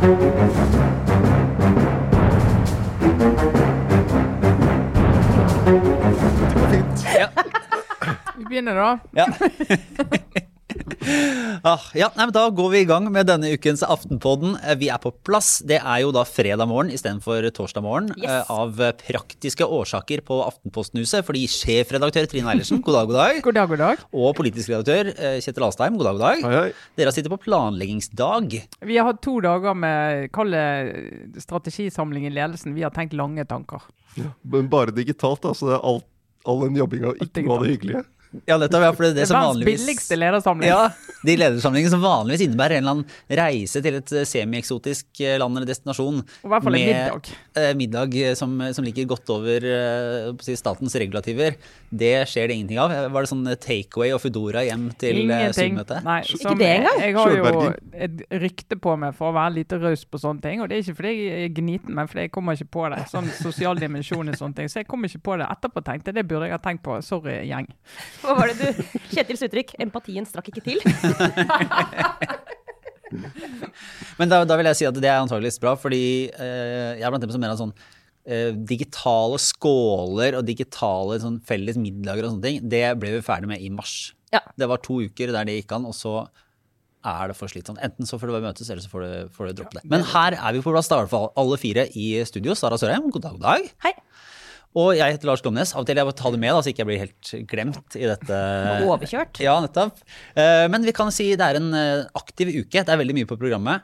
Vi begynner, da. Ja. ah, ja, nei, men Da går vi i gang med denne ukens Aftenpodden. Eh, Vi er på plass. Det er jo da fredag morgen istedenfor torsdag morgen. Yes. eh, Av eh, praktiske årsaker på Aftenpostenhuset. Fordi sjefredaktør Trine Eilertsen, god dag, god dag. God dag, god dag. Og politisk redaktør Kjetil Astheim, god dag, god dag. Hei, hei. Dere har sittet på planleggingsdag. Vi har hatt to dager med kall strategisamling i ledelsen. Vi har tenkt lange tanker. Ja, Men bare digitalt, altså. det er alt, all den jobbinga og ikke noe av det hyggelige. Ja, nettopp. Ja, for det, er det som Verdens billigste ledersamling. Ja, de ledersamlingene som vanligvis innebærer en eller annen reise til et semieksotisk semi-eksotisk eh, land eller destinasjon. Og I hvert fall en med, middag. eh, middag eh, som, som ligger godt over eh, statens regulativer. Det skjer det ingenting av. Var det sånn take takeaway og Foodora hjem til eh, Zoom-møtet? Nei, Ikke det engang? Jeg har jo et rykte på meg for å være lite raus på sånne ting. Og det er ikke fordi jeg er gniten, men fordi jeg kommer ikke på det. Sånn sosial dimensjon og sånne ting. Så jeg kommer ikke på det. Etterpå tenkte jeg det burde jeg ha tenkt på. Sorry, gjeng. Hva var det du Kjetils uttrykk 'empatien strakk ikke til'? Men da, da vil jeg si at det er antageligvis bra, fordi eh, jeg er blant dem som mener at sånn eh, digitale skåler og digitale sånn, felles middager og sånne ting, det ble vi ferdig med i mars. Ja. Det var to uker der det gikk an, og så er det for slitsomt. Enten så får du møtes, eller så får du, får du droppe det. Men her er vi på plass, da, i hvert fall alle fire i studio. Sara Sørheim, god dag, god dag. Hei. Og jeg heter Lars Glomnes. Av og til jeg må ta det med, da, så ikke jeg blir helt glemt i dette. Overkjørt. Ja, nettopp. Eh, Men vi kan si det er en eh, aktiv uke. Det er veldig mye på programmet.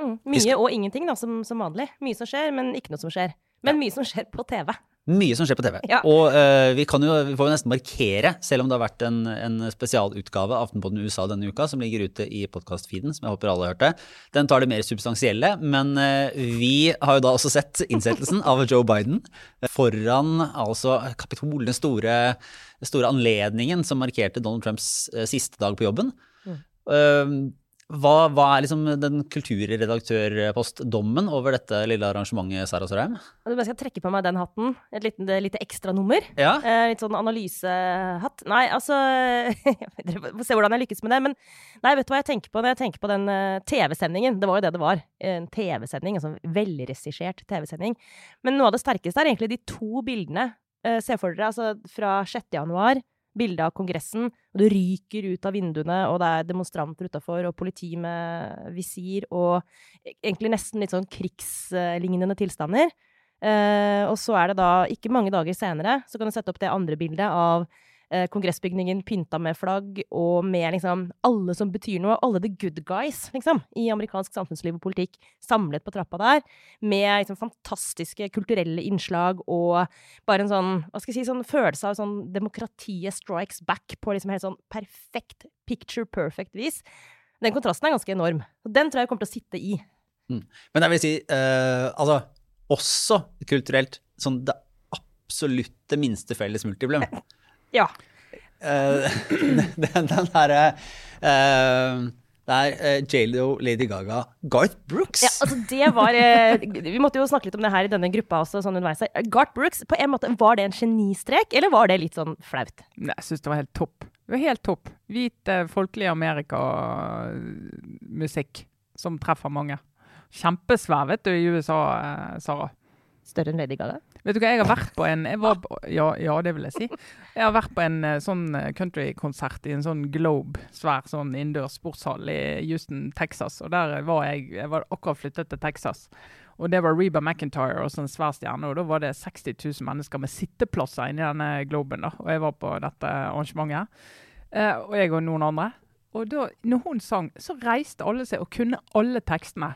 Mm, mye og ingenting, da, som, som vanlig. Mye som skjer, men ikke noe som skjer. Men mye som skjer på TV. Mye som skjer på TV. Ja. Og uh, vi, kan jo, vi får jo nesten markere, selv om det har vært en, en spesialutgave av Aftenposten USA denne uka, som ligger ute i podkast-feeden, som jeg håper alle har hørt det. Den tar det mer substansielle, men uh, vi har jo da også sett innsettelsen av Joe Biden foran altså Kapitol, den store, store anledningen som markerte Donald Trumps uh, siste dag på jobben. Eh, hva, hva er liksom den kulturredaktørpostdommen over dette lille arrangementet, Sara Sørheim? Jeg skal trekke på meg den hatten. Et lite, lite ekstra nummer. Ja. Eh, litt sånn analysehatt. Nei, altså Dere får se hvordan jeg lykkes med det. Men nei, vet du hva jeg tenker på når jeg tenker på den eh, TV-sendingen? Det var jo det det var. En TV-sending. Altså velregissert TV-sending. Men noe av det sterkeste er egentlig de to bildene. Eh, se for dere altså fra 6. januar. Bilde av Kongressen, og det ryker ut av vinduene, og det er demonstranter utafor, og politi med visir, og egentlig nesten litt sånn krigslignende tilstander. Eh, og så er det da, ikke mange dager senere, så kan du sette opp det andre bildet av eh, kongressbygningen pynta med flagg, og med liksom alle som betyr noe, alle the good guys, liksom, i amerikansk samfunnsliv og politikk, samlet på trappa der, med liksom fantastiske kulturelle innslag, og bare en sånn, hva skal jeg si, sånn følelse av sånn demokratiet strikes back på liksom helt sånn perfekt, picture perfect vis. Den kontrasten er ganske enorm. Og den tror jeg kommer til å sitte i. Men jeg vil si, eh, altså, også kulturelt, sånn det absolutte minste felles multiplum. Ja. Uh, den, den derre uh, Det er eh, J.Lo, Lady Gaga, Garth Brooks. Ja, altså det var uh, Vi måtte jo snakke litt om det her i denne gruppa også, sånn underveis. Garth Brooks, på en måte, var det en genistrek, eller var det litt sånn flaut? Nei, Jeg syns det var helt topp. Det var helt topp. Hvit, uh, folkelig Amerika-musikk som treffer mange. Kjempesvær, vet du, i USA, Sara. Større enn Lady Gaga? Vet du hva, jeg har vært på en på, ja, ja, det vil jeg si. Jeg har vært på en eh, sånn eh, countrykonsert i en sånn Globe, svær sånn innendørs sportshall i Houston, Texas. Og der var jeg Jeg var akkurat flyttet til Texas. Og det var Reba McIntyre og sånn svær stjerne. Og da var det 60 000 mennesker med sitteplasser inni denne Globen. da. Og jeg var på dette arrangementet. Eh, og jeg og noen andre. Og da når hun sang, så reiste alle seg og kunne alle tekstene.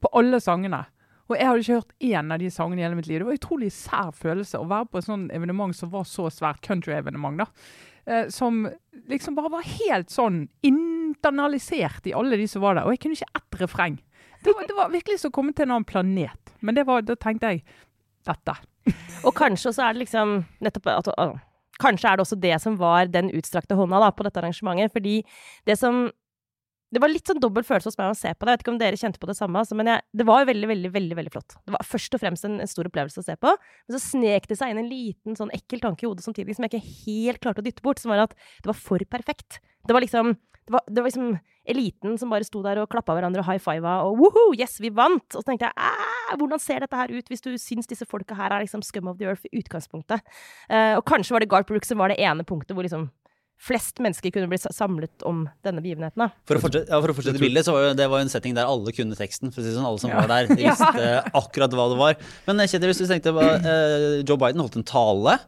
På alle sangene. Og jeg hadde ikke hørt én av de sangene i hele mitt liv. Det var en utrolig sær følelse å være på et sånt evenement som var så svært country-evenement. da. Eh, som liksom bare var helt sånn internalisert i alle de som var der. Og jeg kunne ikke ett refreng. Det var, det var virkelig som å komme til en annen planet. Men det var, da tenkte jeg dette. Og kanskje også er det liksom nettopp at, å, Kanskje er det også det som var den utstrakte hånda da, på dette arrangementet. Fordi det som Det var litt sånn dobbel følelse hos meg å se på det. Jeg vet ikke om dere kjente på det samme. Altså, men jeg, det var veldig, veldig veldig, veldig flott. Det var først og fremst en, en stor opplevelse å se på. Men så snek det seg inn en liten sånn ekkel tanke i hodet samtidig som jeg ikke helt klarte å dytte bort, som var at det var for perfekt. Det var liksom det var, det var liksom eliten som bare sto der og klappa hverandre og high fiva og woho, yes, vi vant! Og så tenkte jeg æh, hvordan ser dette her ut, hvis du syns disse folka her er liksom scum of the earth i utgangspunktet? Uh, og kanskje var det Garth Brooks som var det ene punktet hvor liksom flest mennesker kunne bli samlet om denne begivenheten. da. For å fortsette, ja, for å fortsette bildet, så var jo, det var en setting der alle kunne teksten. for å si sånn, Alle som Ja. var der, de visste akkurat hva det var. Men eh, Kjetil, hvis du tenkte på, eh, Joe Biden holdt en tale,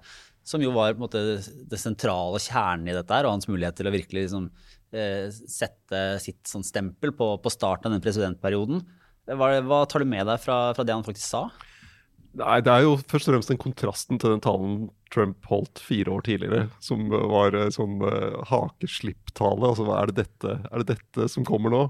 som jo var på en måte det sentrale kjernen i dette her, og hans mulighet til å virkelig liksom, eh, sette sitt sånn stempel på, på starten av den presidentperioden. Hva, hva tar du med deg fra, fra det han faktisk sa? Nei, Det er jo først og fremst den kontrasten til den talen Trump holdt fire år tidligere, som var eh, sånn uh, hakeslipptale. Altså, er det, dette, er det dette som kommer nå?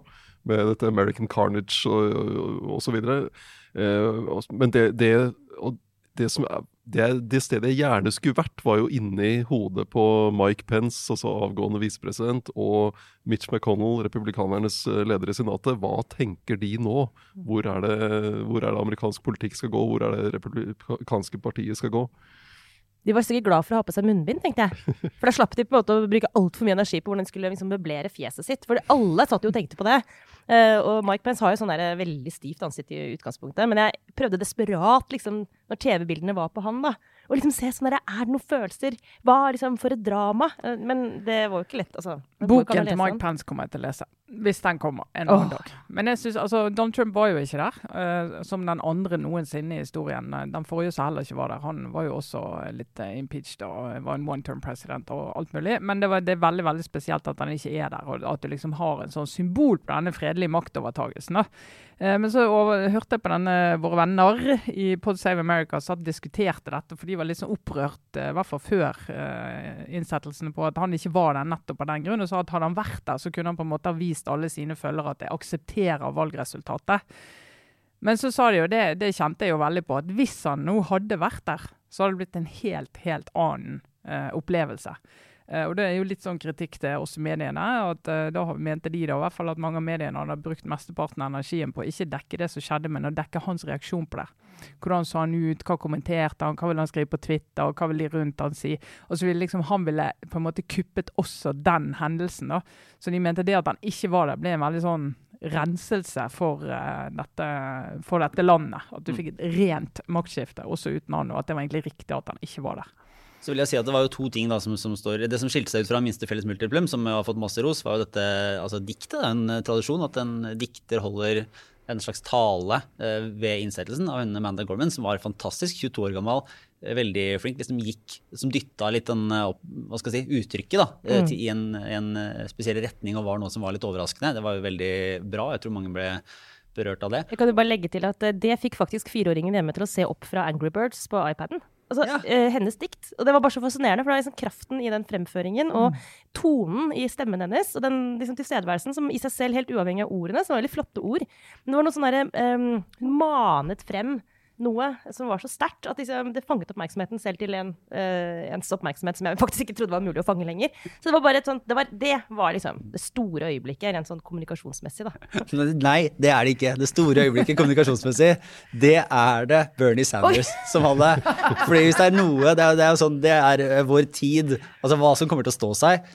Med dette American Carnage og, osv. Uh. Eh, men det, det, og det, som er, det, det stedet jeg gjerne skulle vært, var jo inni hodet på Mike Pence, altså avgående visepresident, og Mitch McConnell, republikanernes eh, leder i Senatet. Hva tenker de nå? Hvor er det, hvor er det amerikansk politikk skal gå? Hvor er det republikanske partiet skal gå? De var sikkert glad for å ha på seg munnbind, tenkte jeg. For da slapp de på en måte å bruke altfor mye energi på hvordan de skulle liksom møblere fjeset sitt. For alle satt jo og tenkte på det. Eh, og Mike Pence har jo sånn der veldig stivt ansikt i utgangspunktet. Men jeg prøvde desperat, liksom, når TV-bildene var på han, da, å liksom se sånn der Er det noen følelser? Hva liksom for et drama? Uh, men det var jo ikke lett, altså. Boken til Mike. Pence kommer jeg til å lese, hvis den kommer en annen oh. dag. Men jeg synes, altså, Donald Trump var jo ikke der, uh, som den andre noensinne i historien. Eh, Den forrige som heller ikke var der. Han var jo også litt uh, impeached og var en one term president og alt mulig. Men det, var, det er veldig veldig spesielt at han ikke er der, og at du liksom har en sånn symbol på denne fredelige maktovertagelsen. Eh, Men så over, hørte jeg på denne Våre venner i Pod Save America satt diskuterte dette, for de var litt sånn opprørt, eh, i hvert fall før eh, innsettelsene, på at han ikke var der nettopp av den grunn. Og sa at hadde han vært der, så kunne han på en måte ha vist alle sine følgere at jeg aksepterer valgresultatet. Men så sa de jo det, det kjente jeg jo veldig på, at hvis han nå hadde vært der, så hadde det blitt en helt, helt annen eh, opplevelse. Eh, og det er jo litt sånn kritikk til oss mediene. at eh, Da mente de da i hvert fall at mange av mediene hadde brukt mesteparten av energien på å ikke dekke det som skjedde, men å dekke hans reaksjon på det. Hvordan så han ut, hva kommenterte han, hva ville han skrive på Twitter, og hva ville de rundt han si. Og så ville liksom Han ville på en måte kuppet også den hendelsen. da. Så de mente det at han ikke var der, ble en veldig sånn renselse for, uh, dette, for dette landet. At du fikk et rent maktskifte, også uten han, og at det var egentlig riktig at han ikke var der. Så vil jeg si at Det var jo to ting da som, som står Det som skilte seg ut fra minste felles multiplum, som har fått masse ros, var jo dette altså diktet. Det er en eh, tradisjon at en dikter holder en slags tale eh, ved innsettelsen av henne Amanda Gorman, som var fantastisk, 22 år gammel, eh, veldig flink, liksom gikk, som dytta litt den, opp, hva skal jeg si, uttrykket da, mm. til, i en, en spesiell retning og var noe som var litt overraskende. Det var jo veldig bra. Jeg tror mange ble berørt av det. Jeg kan jo bare legge til at det fikk faktisk fireåringen hjemme til å se opp fra Angry Birds på iPaden. Altså, Ja. uh, hennes dikt. Og det var bare så fascinerende, for det var liksom kraften i den fremføringen og tonen i stemmen hennes, og den liksom, tilstedeværelsen som i seg selv, helt uavhengig av ordene, som var veldig flotte ord. Men det var noe sånn derre um, Hun manet frem noe som var så sterkt at liksom, det fanget oppmerksomheten selv til en, uh, ens oppmerksomhet som jeg faktisk ikke trodde var mulig å fange lenger. Så det var bare et sånt, det var, det var liksom det store øyeblikket, rent sånn kommunikasjonsmessig, da. Nei, det er det ikke. Det store øyeblikket kommunikasjonsmessig, det er det Bernie Sanders som hadde. Fordi hvis det er noe, det er, det er sånn, det er eh, vår tid, altså hva som kommer til å stå seg.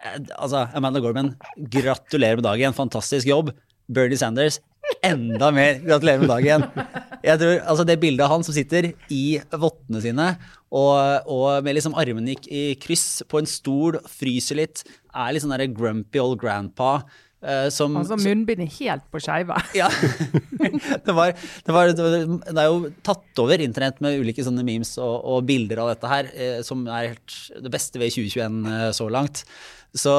Eh, Altså, Amanda Gorman, gratulerer med dagen, fantastisk jobb. Bernie Sanders, enda mer gratulerer med dagen. Jeg tror, altså Det bildet av han som sitter i vottene sine og, og med liksom armene i, i kryss på en stol, fryser litt, er litt sånn der grumpy old grandpa. Uh, som, Altså munnbindet helt på skeiva. ja. det, var, det, var, det, er jo tatt over internett med ulike sånne memes og, og bilder av dette her, uh, som er helt det beste ved 2021 uh, så langt. Så,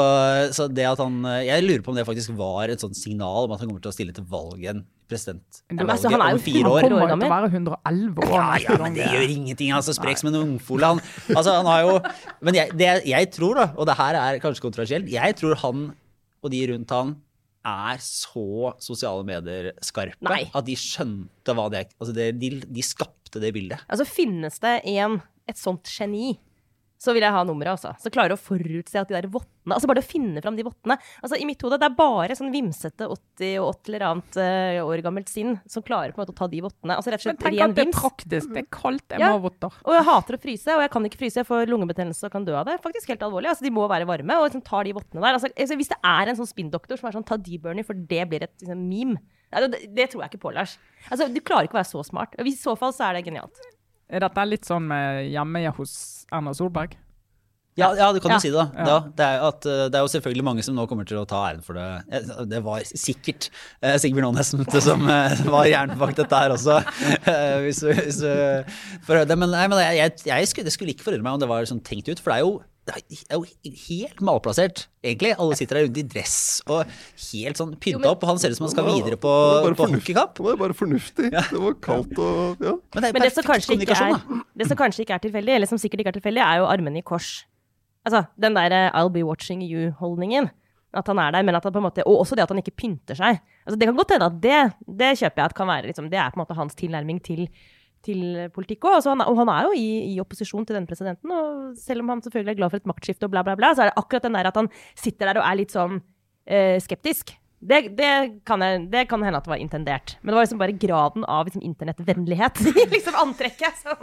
så det at han Jeg lurer på om det faktisk var et sånt signal om at han kommer til å stille til valg igjen. Men altså, han er jo om fire år. Han kommer til å være 111 år. Ja, ja, men det det- gjør ingenting. altså Sprek som en ungfole. Han, altså, han har jo Men jeg, det, jeg tror, da, og det her er kanskje kontroversielt, jeg tror han og de rundt han er så sosiale medier-skarpe at de skjønte hva det altså de, de skapte det bildet. Altså, finnes det en, et sånt geni så vil jeg ha nummeret, altså. Så klarer å forutse at de der vottene Altså bare å finne fram de vottene. Altså i mitt hode, det er bare sånn vimsete 80 og 80 eller annet uh, år gammelt sinn som klarer på en måte å ta de vottene. Altså rett og Men tenk at det er praktisk. Det er kaldt. Jeg Ja. må ha votter. Og jeg hater å fryse, og jeg kan ikke fryse. Jeg får lungebetennelse og kan dø av det. Faktisk helt alvorlig. Altså, de må være varme, og liksom tar de vottene der. Altså, altså, hvis det er en sånn spinndoktor som er sånn ta deburner, for det blir et liksom, meme. Nei, det, det tror jeg ikke på, Lars. Altså, du klarer ikke å være så smart. Og I så fall så er det genialt. Er litt sånn med hjemme hos Erna Solberg? Ja, ja, du kan Ja. jo si det, da. Ja. da det, er at, eh, det er jo selvfølgelig mange som nå kommer til å ta æren for det. Eh, Det var sikkert eh, Sigbjørn Aanes som eh, var hjernen bak dette her også. eh, hvis, hvis, for. Men, nei, men jeg, jeg, jeg skulle, det skulle ikke forundre meg om det var sånn tenkt ut, for det er jo det er jo helt malplassert, egentlig. Alle sitter der rundt i dress og helt sånn pynta opp, og han ser ut som han skal videre på, på hockeykamp. Det var bare fornuftig. Det var kaldt og ja. Men det Men det som, kanskje ikke er, det som kanskje ikke er tilfeldig, eller som sikkert ikke er tilfeldig, er jo armene i kors. Altså, den derre 'I'll be watching you'-holdningen. At han er der, men at han på en måte, Og også det at han ikke pynter seg. Altså, det kan godt hende at det, det kjøper jeg at kan være liksom, Det er på en måte hans tilnærming til, til politikk òg. Altså, og han er jo i, i opposisjon til denne presidenten. Og selv om han selvfølgelig er glad for et maktskifte og bla, bla, bla, så er det akkurat den der at han sitter der og er litt sånn eh, skeptisk. Det, det, kan jeg, det kan hende at det var intendert. Men det var liksom bare graden av liksom, internettvennlighet i liksom antrekket. Så,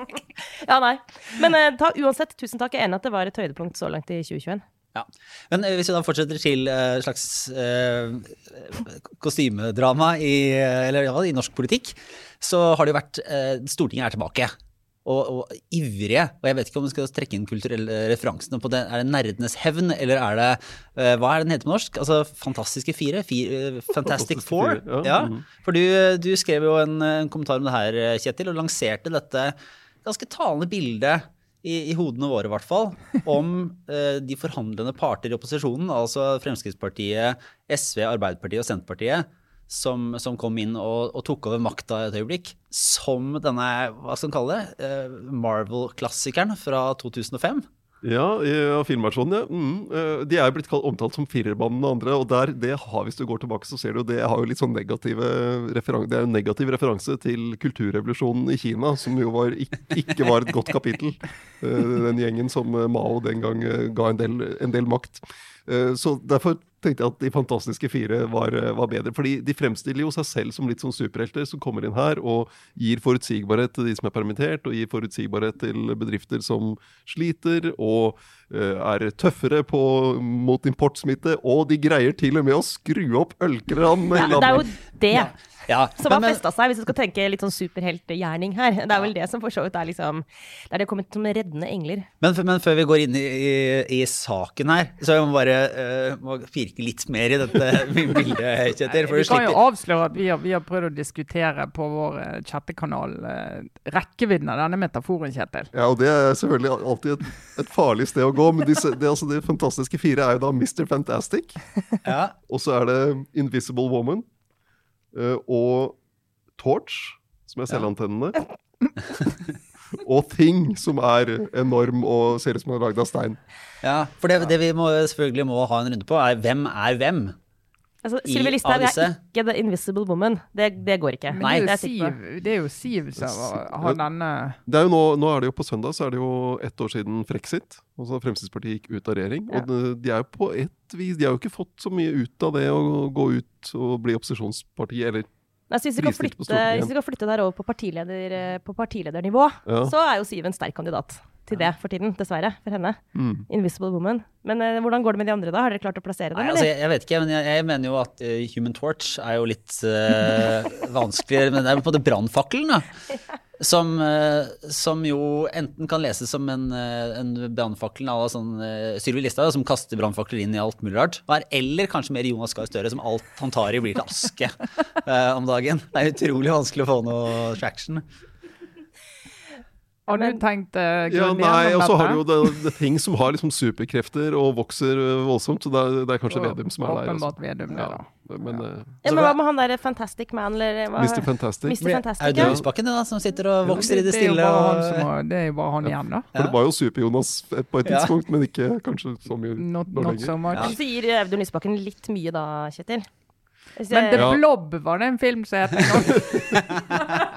ja, nei. Men eh, ta, uansett, tusen takk. Jeg er enig at det var et høydepunkt så langt i 2021. Ja. Men eh, hvis vi da fortsetter til uh, slags uh, kostymedrama i, eller, ja, i norsk politikk, så har det jo vært uh, Stortinget er tilbake. Og, og ivrige. Og jeg vet ikke om vi skal trekke inn kulturelle referansene på det. Er det Nerdenes hevn, eller er det uh, Hva er den heter på norsk? Altså Fantastiske fire? Fire- Fantastic Four? ja. Ja. Mhm. For du, du skrev jo en, en kommentar om det her, Kjetil, og lanserte dette ganske talende bildet i, i hodene våre, i hvert fall, om eh, de forhandlende parter i opposisjonen, altså Fremskrittspartiet, SV, Arbeiderpartiet og Senterpartiet, som, som kom inn og, og tok over makta et øyeblikk, som denne hva skal man kalle det, eh, Marvel-klassikeren fra 2005. Ja, ja, filmversjonen, ja. Mm. eh, De er jo blitt omtalt som firerbanen og andre, og der, det har, hvis du går tilbake, så ser du det har jo litt sånn negative referanse. Det er en negativ referanse til kulturrevolusjonen i Kina, som jo var, ikke, ikke var et godt kapittel. Eh, Den gjengen som eh, Mao den gang ga en del, en del makt. Så derfor tenkte jeg at De fantastiske fire var, eh, var bedre. Fordi de fremstiller jo seg selv som litt sånn superhelter som kommer inn her og gir forutsigbarhet til de som er permittert, og gir forutsigbarhet til bedrifter som sliter, og uh, er tøffere på, mot importsmitte. Og de greier til og med å skru opp ølkranene Ja, Det er jo det Ja, som men- har festa seg, hvis du skal tenke litt sånn superheltgjerning her. Det er vel det som for så vidt er liksom Det er det kommet som reddende engler. Men, men før vi går inn i, i, i saken her, så jeg må bare uh, må firke litt mer i dette bildet, Kjetil. Vi kan jo avsløre at vi har, vi har prøvd å diskutere på vår eh, chattekanal uh, rekkevidden av denne metaforen, Kjetil. Ja, og Det er selvfølgelig alltid et, et farlig sted å gå, men disse, det, altså, de fantastiske fire er jo da Mr. Fantastic, ja. og så er det Invisible Woman og Torch, som er selvantennende. og Thing, som er enorm og ser ut som den er lagd av stein. ja. For det, det vi må, selvfølgelig må ha en runde på, er hvem er hvem? Altså, Sylvi Listhaug er ikke The Invisible Woman. Det, det går ikke. Men det, er jo. Siv, det er jo Siv som har denne Det er jo nå, nå er det jo på søndag så er det jo ett år siden Frexit. Altså Fremskrittspartiet gikk ut av regjering. Ja. Og de, de er jo på et vis De har jo ikke fått så mye ut av det å gå ut og bli opposisjonsparti, eller Nei, så hvis, vi kan flytte, hvis vi kan flytte der over på, partileder, eh, på partiledernivå, Ja. så er jo Siv en sterk kandidat til det for tiden. Dessverre, for henne. mm. Invisible Woman. Men eh, hvordan går det med de andre, da? Har dere klart å plassere dem, Nei, altså, jeg, jeg vet ikke, men jeg, jeg mener jo at uh, Human Torch er jo litt uh, vanskeligere. Men det er på en måte brannfakkelen, da. Som, eh, som jo enten kan leses som en, uh, en brannfakkel à la sånn uh, Sylvi Listhaug, som kaster brannfakler inn i alt mulig rart. er- Eller kanskje mer Jonas Gahr Støre, som alt han tar i, blir til aske eh, om dagen. Det er utrolig vanskelig å få noe traction. Har du Men- tenkt uh, Ja, nei, og så har du jo det, det ting som har liksom superkrefter og vokser øh, voldsomt, så det er, det er kanskje Vedum som er der. Altså. Åpenbart Vedum, det, da. Ja, men ja. Ja, men hva med han der Fantastic Man, eller hva? Mr. Fantastic Mr. Fantastic, er det Lysbakken da, som sitter og vokser i det det, er jo stille. bare han har, det er jo bare han igjen, da. For det var jo Super-Jonas på et Ja. tidspunkt, men ikke kanskje så mye Not, not lenger. so much. Du sier Audun Lysbakken litt mye da, Kjetil. Men The Ja. Blob var det en film som het en gang.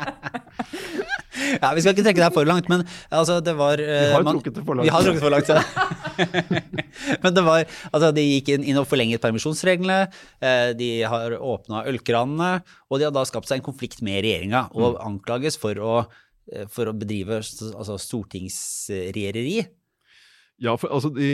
Ja, Vi skal ikke trekke det her for langt, men altså, det var Vi har trukket det for langt. Vi har trukket for langt, ja. men det var Altså, de gikk inn, inn og forlenget permisjonsreglene, de har åpna ølkranene, og de har da skapt seg en konflikt med regjeringa, og mm. anklages for å, for å bedrive altså, stortingsregjereri. Ja, for altså de,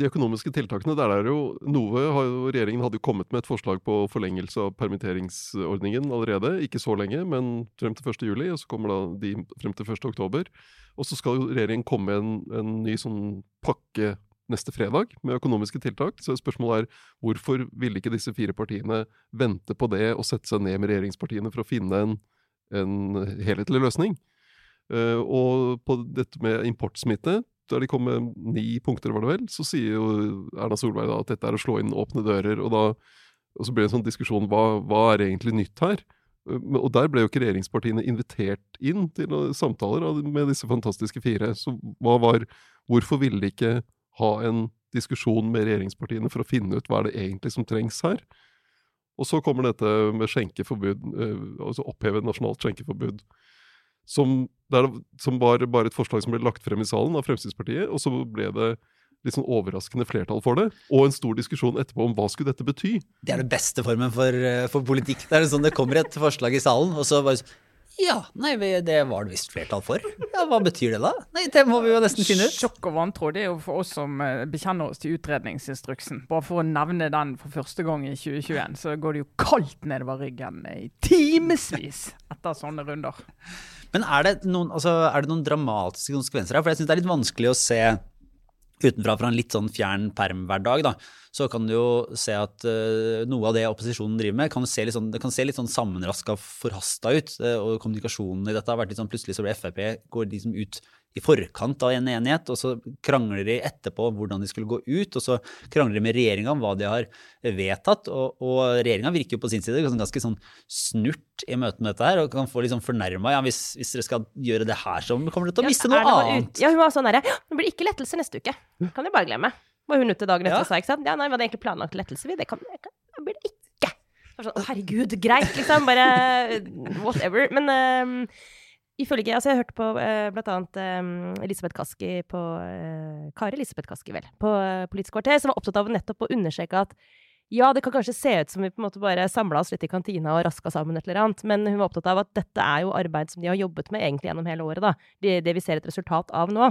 de, økonomiske tiltakene, der er jo noe har jo, Regjeringen hadde jo kommet med et forslag på forlengelse av permitteringsordningen allerede. Ikke så lenge, men frem til 1. juli, og så kommer da de frem til 1. oktober. Og så skal jo regjeringen komme med en, en ny sånn pakke neste fredag med økonomiske tiltak. Så spørsmålet er hvorfor ville ikke disse fire partiene vente på det og sette seg ned med regjeringspartiene for å finne en, en helhetlig løsning? Uh, og på dette med importsmitte, der de kom med ni punkter, var det vel, så sier jo Erna Solberg da at dette er å slå inn åpne dører. Og, da, og så blir det en sånn diskusjon hva, hva er egentlig nytt her? Og der ble jo ikke regjeringspartiene invitert inn til samtaler med disse fantastiske fire. Så hva var Hvorfor ville de ikke ha en diskusjon med regjeringspartiene for å finne ut hva er det egentlig som trengs her? Og så kommer dette med skjenkeforbud, eh, altså oppheve nasjonalt skjenkeforbud som, der, som, var bare et forslag som ble lagt frem i salen av Fremskrittspartiet. Og så ble det litt sånn overraskende flertall for det, og en stor diskusjon etterpå om hva skulle dette bety. Det er den beste formen for, eh, for politikk. Det er sånn det kommer et forslag i salen, og så bare ja, nei, det var det visst flertall for. Ja, Hva betyr det da? Nei, Det må vi jo nesten finne ut. Sjokk og vantro det er jo for oss som eh, bekjenner oss til utredningsinstruksen. Bare for å nevne den for første gang i 2021, så går det jo kaldt nedover ryggen i timevis etter sånne runder. Men er det, noen, altså, er det noen dramatiske konsekvenser her? For jeg syns det er litt vanskelig å se utenfra fra en litt sånn fjern perm-hverdag, da, så kan du jo se at uh, noe av det opposisjonen driver med, kan se litt sånn, det kan se litt sånn sammenraska forhasta ut. Uh, og kommunikasjonen i dette har vært litt sånn Plutselig så blir Frp går liksom ut i forkant av en enighet, og så krangler de etterpå hvordan de skulle gå ut. Og så krangler de med regjeringa om hva de har vedtatt. Og, og regjeringa virker jo på sin side ganske sånn snurt i møte med dette her, og kan få sånn fornærma. Ja, hvis, hvis, dere skal gjøre det her, så kommer dere til å miste noe annet. Ja, hun var sånn derre Det blir ikke lettelse neste uke. Kan du bare glemme. Var hun ute dagen etter og sa, ikke sant. Ja, nei, vi hadde egentlig planlagt lettelse? Det kan, det blir det ikke. Sånn, herregud, greit, liksom. Bare whatever. Men uh, Ifølge, altså Jeg hørte hørt på eh, annet Eh, Elisabeth Kaski på eh, Kari Elisabeth Kaski, vel, på eh, Politisk kvarter, som var opptatt av nettopp å understreke at ja, det kan kanskje se ut som vi på en måte bare samla oss litt i kantina og raska sammen et eller annet, men hun var opptatt av at dette er jo arbeid som de har jobbet med egentlig gjennom hele året, da. Det, det vi ser et resultat av nå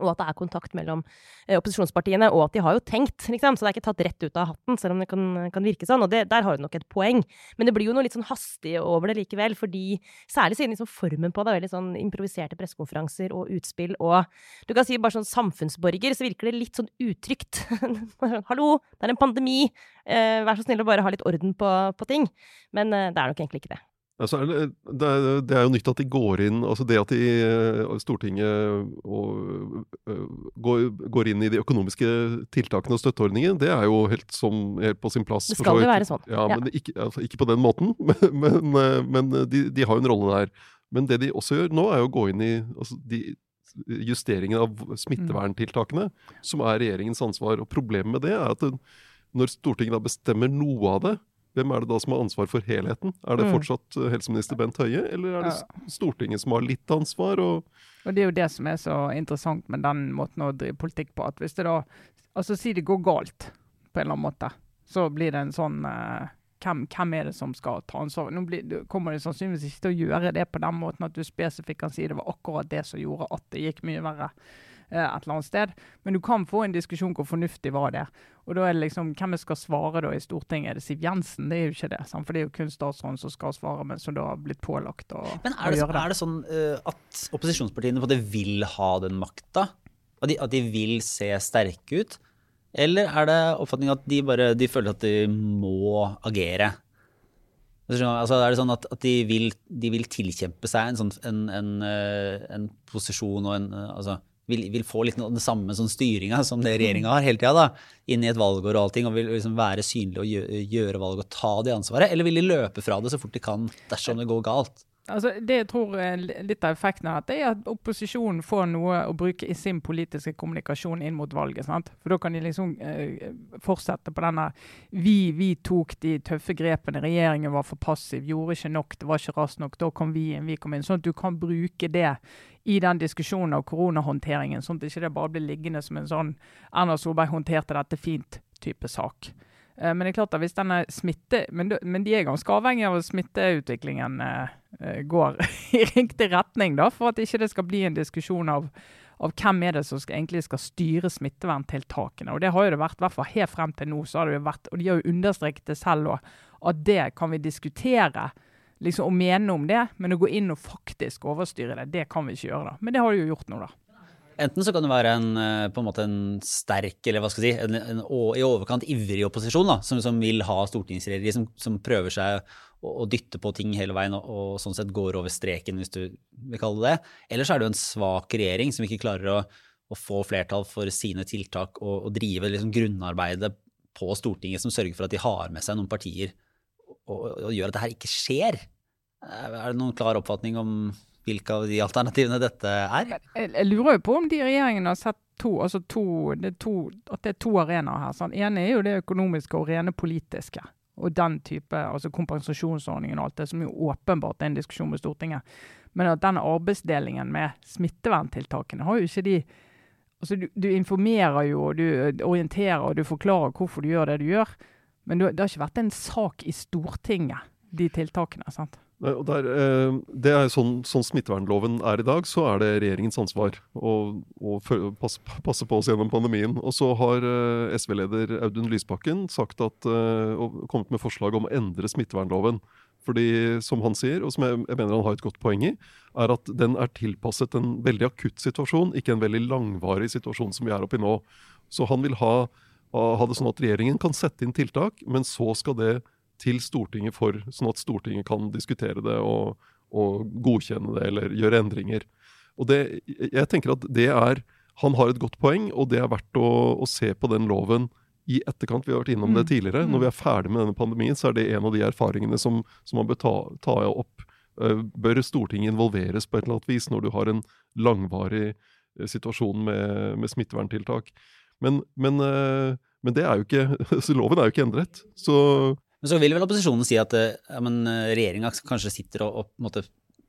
og at det er kontakt mellom eh, opposisjonspartiene, og at de har jo tenkt, liksom. Så det er ikke tatt rett ut av hatten, selv om det kan, kan virke sånn. Og det, der har hun nok et poeng. Men det blir jo noe litt sånn hastig over det likevel, fordi særlig siden liksom formen på det er veldig sånn improviserte pressekonferanser og utspill, og du kan si bare sånn samfunnsborger, så virker det litt sånn utrygt. Hallo, det er en pandemi, eh, vær så snill å bare ha litt orden på, på ting. Men eh, det er nok egentlig ikke det. Altså, det, er, jo nytt at de går inn altså Det at de, eh, Stortinget og, eh, går, går, inn i de økonomiske tiltakene og støtteordningene, det er jo helt, som, helt på sin plass. Det skal jo være sånn. Ja, men ikke, altså, ikke, på den måten. Men, men, eh, men de, de, har jo en rolle der. Men det de også gjør nå, er jo å gå inn i altså, de justeringen av smitteverntiltakene, som er regjeringens ansvar. Og problemet med det er at når Stortinget da bestemmer noe av det, hvem er det da som har ansvar for helheten? Er det mm. fortsatt eh, helseminister Bent Høie, eller er det Stortinget som har litt ansvar? Og, og Det er jo det som er så interessant med den måten å drive politikk på. at hvis det da, altså Si det går galt på en eller annen måte, så blir det en sånn uh, hvem, hvem, er det som skal ta ansvar? Nå blir, kommer det sannsynligvis ikke til å gjøre det på den måten at du spesifikt kan si det var akkurat det som gjorde at det gikk mye verre. Eh, et eller annet sted. Men du kan få en diskusjon hvor fornuftig var det. Og da er det liksom, Hvem skal svare da i Stortinget? Er det Siv Jensen? Det er jo ikke det. Sant? For det er jo kun statsråden som skal svare, men som da har blitt pålagt å, men er det, å gjøre det. Er det sånn uh, at opposisjonspartiene på det vil ha den makta? At de, at de vil se sterke ut? Eller er det oppfatningen at de bare de føler at de må agere? Altså, er det sånn at, at de, vil, de, vil, tilkjempe seg en, sånn, en, en, eh, en posisjon og en altså, vil, vil, få litt den samme sånn styringa som det regjeringa har hele tida, inn i et valgår og allting, og vil liksom være synlig og gjøre, valg og ta det ansvaret? Eller vil de løpe fra det så fort de kan dersom det går galt? Altså, det jeg tror er litt av effekten av dette, er at opposisjonen får noe å bruke i sin politiske kommunikasjon inn mot valget. sant? For da kan de liksom eh, fortsette på denne Vi, vi tok de tøffe grepene, regjeringen var for passiv, gjorde ikke nok, det var ikke raskt nok. Da kom vi inn, vi kom inn. Sånn at du kan bruke det i den diskusjonen av koronahåndteringen, sånn at det ikke bare blir liggende som en sånn Erna Solberg håndterte dette fint-type sak. Eh, men det er klart at hvis denne smitte, men, men de er ganske avhengig av at smitteutviklingen eh, eh går i riktig retning, da, for at ikke det skal bli en diskusjon av, av hvem er det som skal, egentlig skal styre smitteverntiltakene. Og Det har jo det vært, i hvert fall helt frem til nå. så har det jo vært, Og de har jo understreket det selv òg, at det kan vi diskutere liksom, å mene om det. Men å gå inn og faktisk overstyre det, det kan vi ikke gjøre. da. Men det har du jo gjort nå, da. Enten så kan det være en, eh, på en, måte en sterk, eller hva skal jeg si, en, en, i overkant ivrig opposisjon, da, som, som vil ha stortingsregjeringer, som, som, prøver seg å, å, dytte på ting hele veien og, og, sånn sett går over streken, hvis du vil kalle det det. Eller så er det jo en svak regjering som ikke klarer å, å få flertall for sine tiltak og, og drive liksom grunnarbeidet på Stortinget som sørger for at de har med seg noen partier og, å gjøre at dette ikke skjer. Er det noen klar oppfatning om hvilke av de alternativene dette er? Jeg, lurer jo på om de regjeringene har sett to, altså to, det to, at det er to arenaer her. Sånn. ene er jo det økonomiske og rene politiske. Og den type, altså kompensasjonsordningen og alt det, som jo åpenbart er en diskusjon med Stortinget. Men at den arbeidsdelingen med smitteverntiltakene har jo ikke de altså du, du informerer jo, du orienterer og du forklarer hvorfor du gjør det du gjør. Men det har ikke vært en sak i Stortinget, de tiltakene. sant? Der, eh, det er sånn, sånn, smittevernloven er i dag, så er det regjeringens ansvar å, å passe, passe, på oss gjennom pandemien. Og så har eh, SV-leder Audun Lysbakken sagt at, eh, og kommet med forslag om å endre smittevernloven. Fordi, som han sier, og som jeg, mener han har et godt poeng i, er at den er tilpasset en veldig akutt situasjon, ikke en veldig langvarig situasjon som vi er oppe i nå. Så han vil ha, ha det sånn at regjeringen kan sette inn tiltak, men så skal det til Stortinget for, sånn at Stortinget kan diskutere det og, og godkjenne det eller gjøre endringer. Og det, jeg tenker at det er, Han har et godt poeng, og det er verdt å, å se på den loven i etterkant. Vi har vært innom det mm. tidligere. Når vi er ferdig med denne pandemien, så er det en av de erfaringene som, som man bør ta, ta opp. Eh, bør Stortinget involveres på et eller annet vis når du har en langvarig eh, situasjon med, med smitteverntiltak? Men, men, eh, men, det er jo ikke, så loven er jo ikke endret. Så men så vil vel opposisjonen si at eh, ja, regjeringa kanskje sitter og, og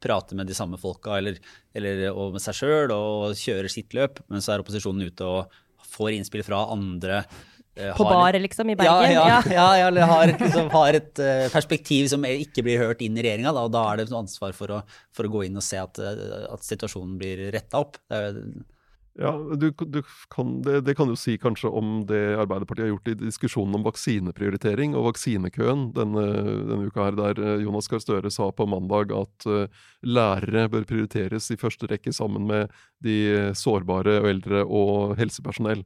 prater med de samme folka eller, eller med seg sjøl og kjører sitt løp, men så er opposisjonen ute og får innspill fra andre. Eh, På baret, liksom, i Bergen? Ja, ja, ja. ja eller har, liksom, har et uh, perspektiv som ikke blir hørt inn i regjeringa. Og da er det ansvar for å, for å, gå inn og se at, at situasjonen blir retta opp. Det er, ja, du, du kan, det, det, kan du si kanskje om det Arbeiderpartiet har gjort i diskusjonen om vaksineprioritering og vaksinekøen denne, denne uka her, der eh, Jonas Gahr Støre sa på mandag at uh, lærere bør prioriteres i første rekke sammen med de sårbare og eldre og helsepersonell.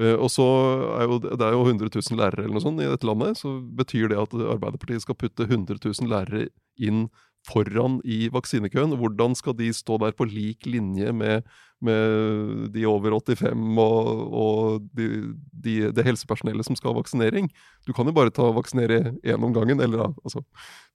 Uh, og så er jo, Det er jo 100 000 lærere eller noe sånt i dette landet. Så betyr det at Arbeiderpartiet skal putte 100 000 lærere inn foran i vaksinekøen. Hvordan skal de stå der på lik linje med, med de over 85 og, og de, de, det helsepersonellet som skal ha vaksinering? Du kan jo bare ta vaksinere én om gangen, eller altså,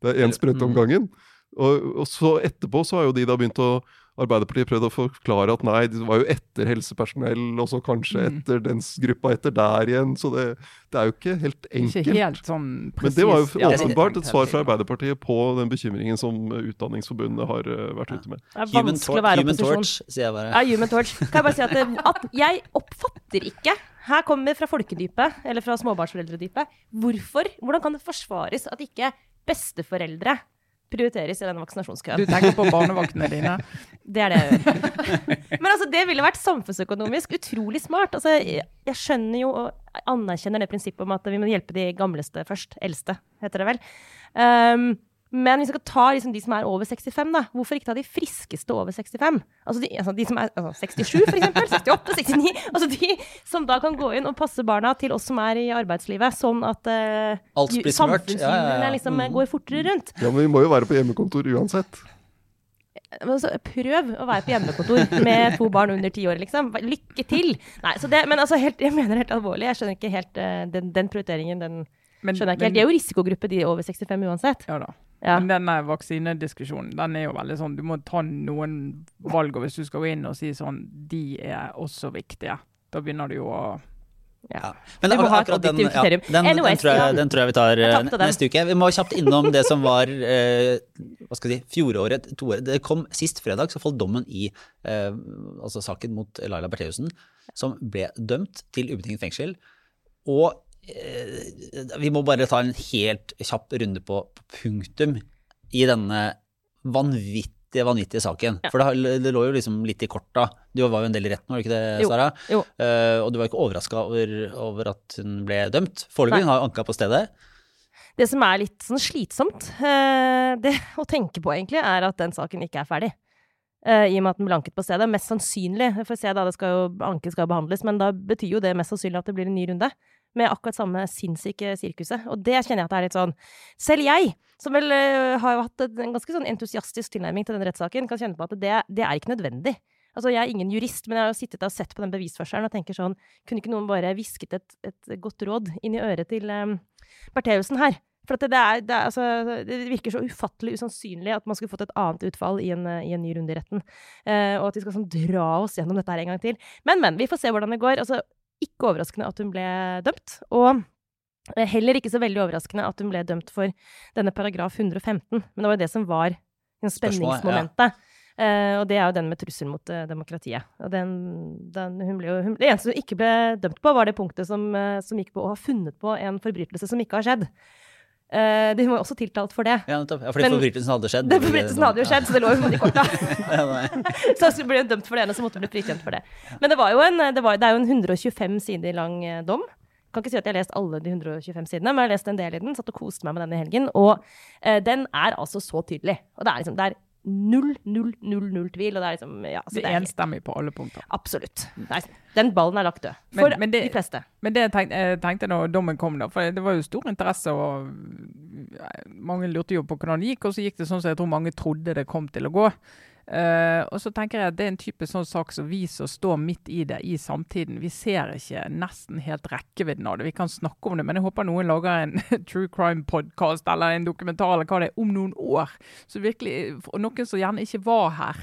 det er én sprøyte om mm. gangen. Og, og, så etterpå så har jo de da begynt å Arbeiderpartiet prøvd å forklare at nei, det var jo etter helsepersonell, og så kanskje mm. etter dens gruppa etter der igjen. Så det, det er jo ikke helt enkelt. Ikke helt sånn precis. Men det var jo åpenbart et svar fra Arbeiderpartiet på den bekymringen som Utdanningsforbundet har uh, vært ute med. Det er vanskelig å være human torch, sier jeg bare. Ja, human torch. Kan jeg bare si at, det, at jeg oppfatter ikke her kommer fra folkedypet, eller fra småbarnsforeldredypet. Hvorfor? Hvordan kan det forsvares at ikke besteforeldre prioriteres i denne vaksinasjonskøen. Du tenker på barnevaktene dine? det er det jeg gjør. Men altså, det ville vært samfunnsøkonomisk utrolig smart. Altså, jeg skjønner jo og anerkjenner det prinsippet om at vi må hjelpe de gamleste først. Eldste, heter det vel. Um, men hvis vi skal ta liksom de som er over 65, da, hvorfor ikke ta de friskeste over 65? Altså de, altså de som er altså 67, for eksempel. 68, 69. Altså de som da kan gå inn og passe barna til oss som er i arbeidslivet, sånn at uh, samfunnshjulene ja, ja, liksom mm. går fortere rundt. Ja, men vi må jo være på hjemmekontor uansett. Altså, prøv å være på hjemmekontor med to barn under ti år, liksom. Lykke til! Nei, det, men altså, helt, jeg mener helt alvorlig. Jeg skjønner ikke helt uh, den, den, prioriteringen. Den men, skjønner jeg ikke helt. De er jo risikogruppe, de over 65 uansett. Ja da. Ja. Men denne vaksinediskusjonen, den er jo veldig sånn Du må ta noen valg, og hvis du skal gå inn og si sånn De er også viktige. Da begynner du jo å Ja. Men ha et akkurat den, ja, den, den, tror jeg, den tror jeg vi tar Jeg eh, neste uke. Vi må kjapt innom det som var eh, hva skal jeg si, fjoråret, toåret. Det kom sist fredag, så falt dommen i eh, altså saken mot Laila Bertheussen, som ble dømt til ubetinget fengsel. Og vi må bare ta en helt kjapp runde på, punktum i denne vanvittige, vanvittige saken. Ja. For det, det lå jo liksom litt i korta. Du var jo en del i retten, var du ikke det, Sara? jo. Eh, og du var ikke overraska over, over at hun ble dømt. Foreløpig, har anka på stedet. Det som er litt sånn slitsomt uh, det å tenke på, egentlig, er at den saken ikke er ferdig. Uh, I og med at den ble anket på stedet. Mest sannsynlig, for å se da, det skal jo, anken skal jo behandles, men da betyr jo det mest sannsynlig at det blir en ny runde. Med akkurat samme sinnssyke sirkuset. Og det kjenner jeg at det er litt sånn Selv jeg, som vel eh, har hatt en ganske sånn entusiastisk tilnærming til den rettssaken, kan kjenne på at det, det er ikke nødvendig. Altså, Jeg er ingen jurist, men jeg har jo sittet og sett på den bevisførselen og tenker sånn Kunne ikke noen bare hvisket et, et godt råd inn i øret til um, Bertheussen her? For det, det, er, det, er, altså, det virker så ufattelig usannsynlig at man skulle fått et annet utfall i en, eh, i en ny runde i retten. Uh, og at vi skal sånn dra oss gjennom dette her en gang til. Men, men. Vi får se hvordan det går. Altså, ikke overraskende at hun ble dømt. Og eh, heller ikke så veldig overraskende at hun ble dømt for denne paragraf 115. Men det var jo det som var spenningsmomentet. Eh, og det er jo den med trussel mot uh, demokratiet. Den, den, hun ble hun, det eneste hun ikke ble dømt på, var det punktet som, uh, som gikk på å ha funnet på en forbrytelse som ikke har skjedd. Eh, de var også tiltalt for det. Ja, nettopp. Ja, fordi Men- forbrytelsen hadde skjedd. Den forbrytelsen hadde jo skjedd, så det lå jo i korta. Så så ble hun dømt for det ene, så måtte hun bli frikjent for det. Men det, var jo en, det, var, det er jo en 125 sider lang dom. dom. Kan ikke si at jeg har lest alle de 125 sidene, men jeg har lest en del i den. Satt og koste meg med den i helgen. Og eh, den er altså så tydelig. Og det er liksom det er null, null, null, null tvil. Og det er liksom ja, så Det det er enstemmig på alle punkter. Absolutt. Nei, den ballen er lagt død. Men- For men det- de fleste. Men det jeg tenkte, jeg tenkte når dommen kom, da, for det var jo stor interesse, og mange lurte jo på hvordan det gikk, og så gikk det sånn som jeg tror mange trodde det kom til å gå. Eh, og så tenker jeg at det er en type sånn sak som vi som står midt i det i samtiden, vi ser ikke nesten helt rekkevidden av det. Vi kan snakke om det, men jeg håper noen lager en true crime-podkast eller en dokumentar eller hva det er, om noen år. Så virkelig, og noen som gjerne ikke var her,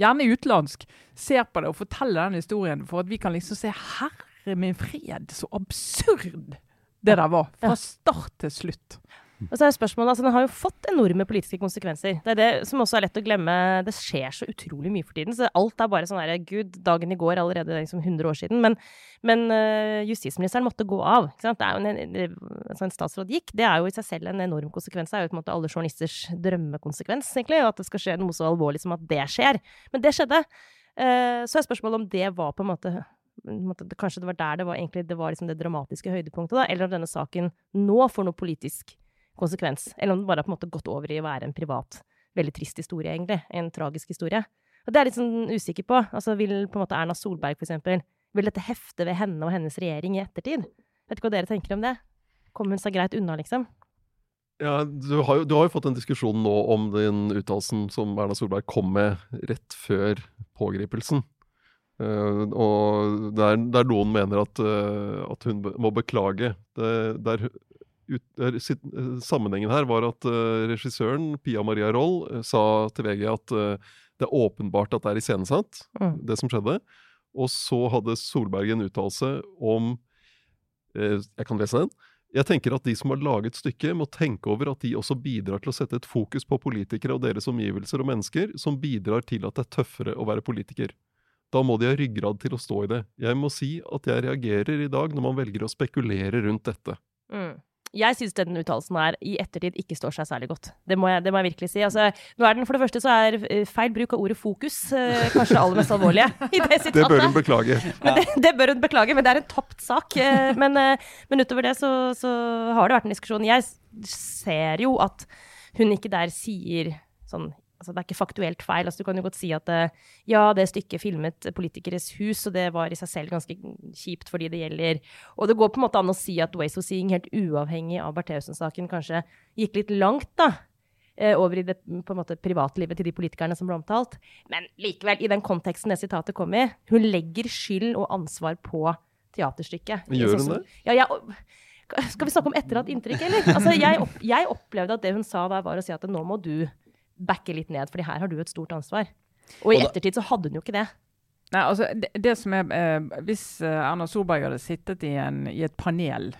gjerne utenlandsk, ser på det og forteller den historien, for at vi kan liksom se Herre min fred, så absurd det der var. Fra start til slutt. Og så er spørsmålet, altså Den har jo fått enorme politiske konsekvenser. Det er det som også er lett å glemme. Det skjer så utrolig mye for tiden. så Alt er bare sånn der, Gud, dagen i går, allerede liksom 100 år siden. Men, men øh, justisministeren måtte gå av. ikke sant? Det er jo en, altså en statsråd gikk. Det er jo i seg selv en enorm konsekvens. Det er jo på en måte alle journalisters drømmekonsekvens, egentlig. At det skal skje noe så alvorlig som at det skjer. Men det skjedde. Eh, så er spørsmålet om det var på en måte Kanskje det var der det var egentlig det var liksom det dramatiske høydepunktet, da, eller om denne saken nå får noe politisk konsekvens. Eller om det bare har på en måte gått over i å være en privat, veldig trist historie, egentlig. En tragisk historie. Og det er jeg litt sånn usikker på. Altså, vil på en måte Erna Solberg, for eksempel, vil dette hefte ved henne og hennes regjering i ettertid? Vet ikke hva dere tenker om det? Kommer hun seg greit unna, liksom? Ja, du har, jo, du har jo fått en diskusjon nå om den uttalelsen som Erna Solberg kom med rett før pågripelsen. Uh, og der, der noen mener at, uh, at hun må beklage. Det, der, ut, sitt, eh, sammenhengen her var at eh, regissøren, Pia Maria Roll, eh, sa til VG at eh, det er åpenbart at det er iscenesatt, Mm. det som skjedde. Og så hadde Solberg en uttalelse om eh, Jeg kan lese den. Jeg tenker at de som har laget stykket, må tenke over at de også bidrar til å sette et fokus på politikere og deres omgivelser og mennesker, som bidrar til at det er tøffere å være politiker. Da må de ha ryggrad til å stå i det. Jeg må si at jeg reagerer i dag når man velger å spekulere rundt dette. Mm. Jeg syns den uttalelsen her i ettertid ikke står seg særlig godt. Det må jeg, det må jeg virkelig si. Altså, er den, for det første så er eh, feil bruk av ordet fokus eh, kanskje det aller mest alvorlige i det sitatet. Det bør hun beklage. Det, det bør hun beklage, men det er en tapt sak. Eh, Men, eh, men utover det så, så har det vært en diskusjon. Jeg ser jo at hun ikke der sier sånn Altså, det er ikke faktuelt feil. Altså, du kan jo godt si at eh, ja, det stykket filmet politikeres hus, og det var i seg selv ganske kjipt for de det gjelder. Og det går på en måte an å si at Ways of Seeing, helt uavhengig av Bertheussen-saken, kanskje gikk litt langt, da. eh, Over i det på en måte, privatlivet til de politikerne som ble omtalt. Men likevel, i den konteksten det sitatet kom i, hun legger skyld og ansvar på teaterstykket. Gjør hun det? Ja, ja, skal vi snakke om etterhatt inntrykk, eller? Altså, jeg, opp, jeg opplevde at det hun sa der, var å si at nå må du backe litt ned, fordi her har du et stort ansvar. Og i ettertid så hadde hun jo ikke det. Nei, altså, det, det som er, eh, Hvis eh, Erna Solberg hadde sittet i, en, i et panel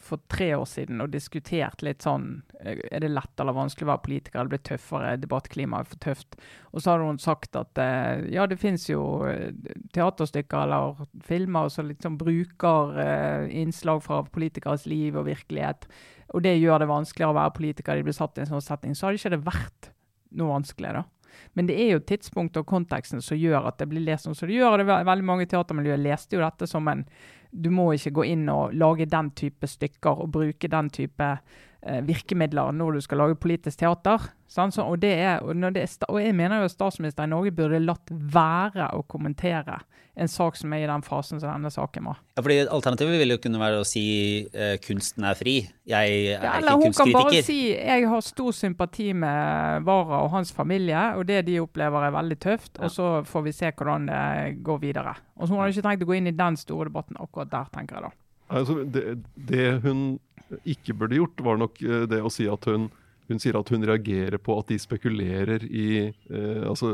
for tre år siden og diskutert litt sånn eh, Er det lett eller vanskelig å være politiker? Det blir tøffere, debattklimaet for tøft. Og så hadde hun sagt at eh, ja, det fins jo eh, teaterstykker eller filmer som liksom bruker eh, innslag fra politikeres liv og virkelighet. Og det gjør det vanskeligere å være politiker. De blir satt i en sånn setting. Så hadde ikke det vært noe vanskelig, da. Men det er jo tidspunktet og konteksten som gjør at det blir lest sånn som det gjør. det var Veldig mange teatermiljøer leste jo dette som en Du må ikke gå inn og lage den type stykker og bruke den type virkemidler når du skal lage politisk teater. Sant? Så, og, det er, og, når det er, og jeg mener jo at statsministeren i Norge burde latt være å kommentere en sak som er i den fasen som denne saken var. Ja, fordi Alternativet ville jo kunne være å si uh, kunsten er fri. Jeg er Ja, ikke eller hun kan bare si jeg har stor sympati med Vara og hans familie, og det de opplever er veldig tøft. Og så får vi se hvordan det går videre. Og så Hun har ikke tenkt å gå inn i den store debatten akkurat der, tenker jeg da. Altså, det, det hun ikke burde gjort, var nok eh, det å si at hun hun sier at hun reagerer på at de spekulerer i eh, Altså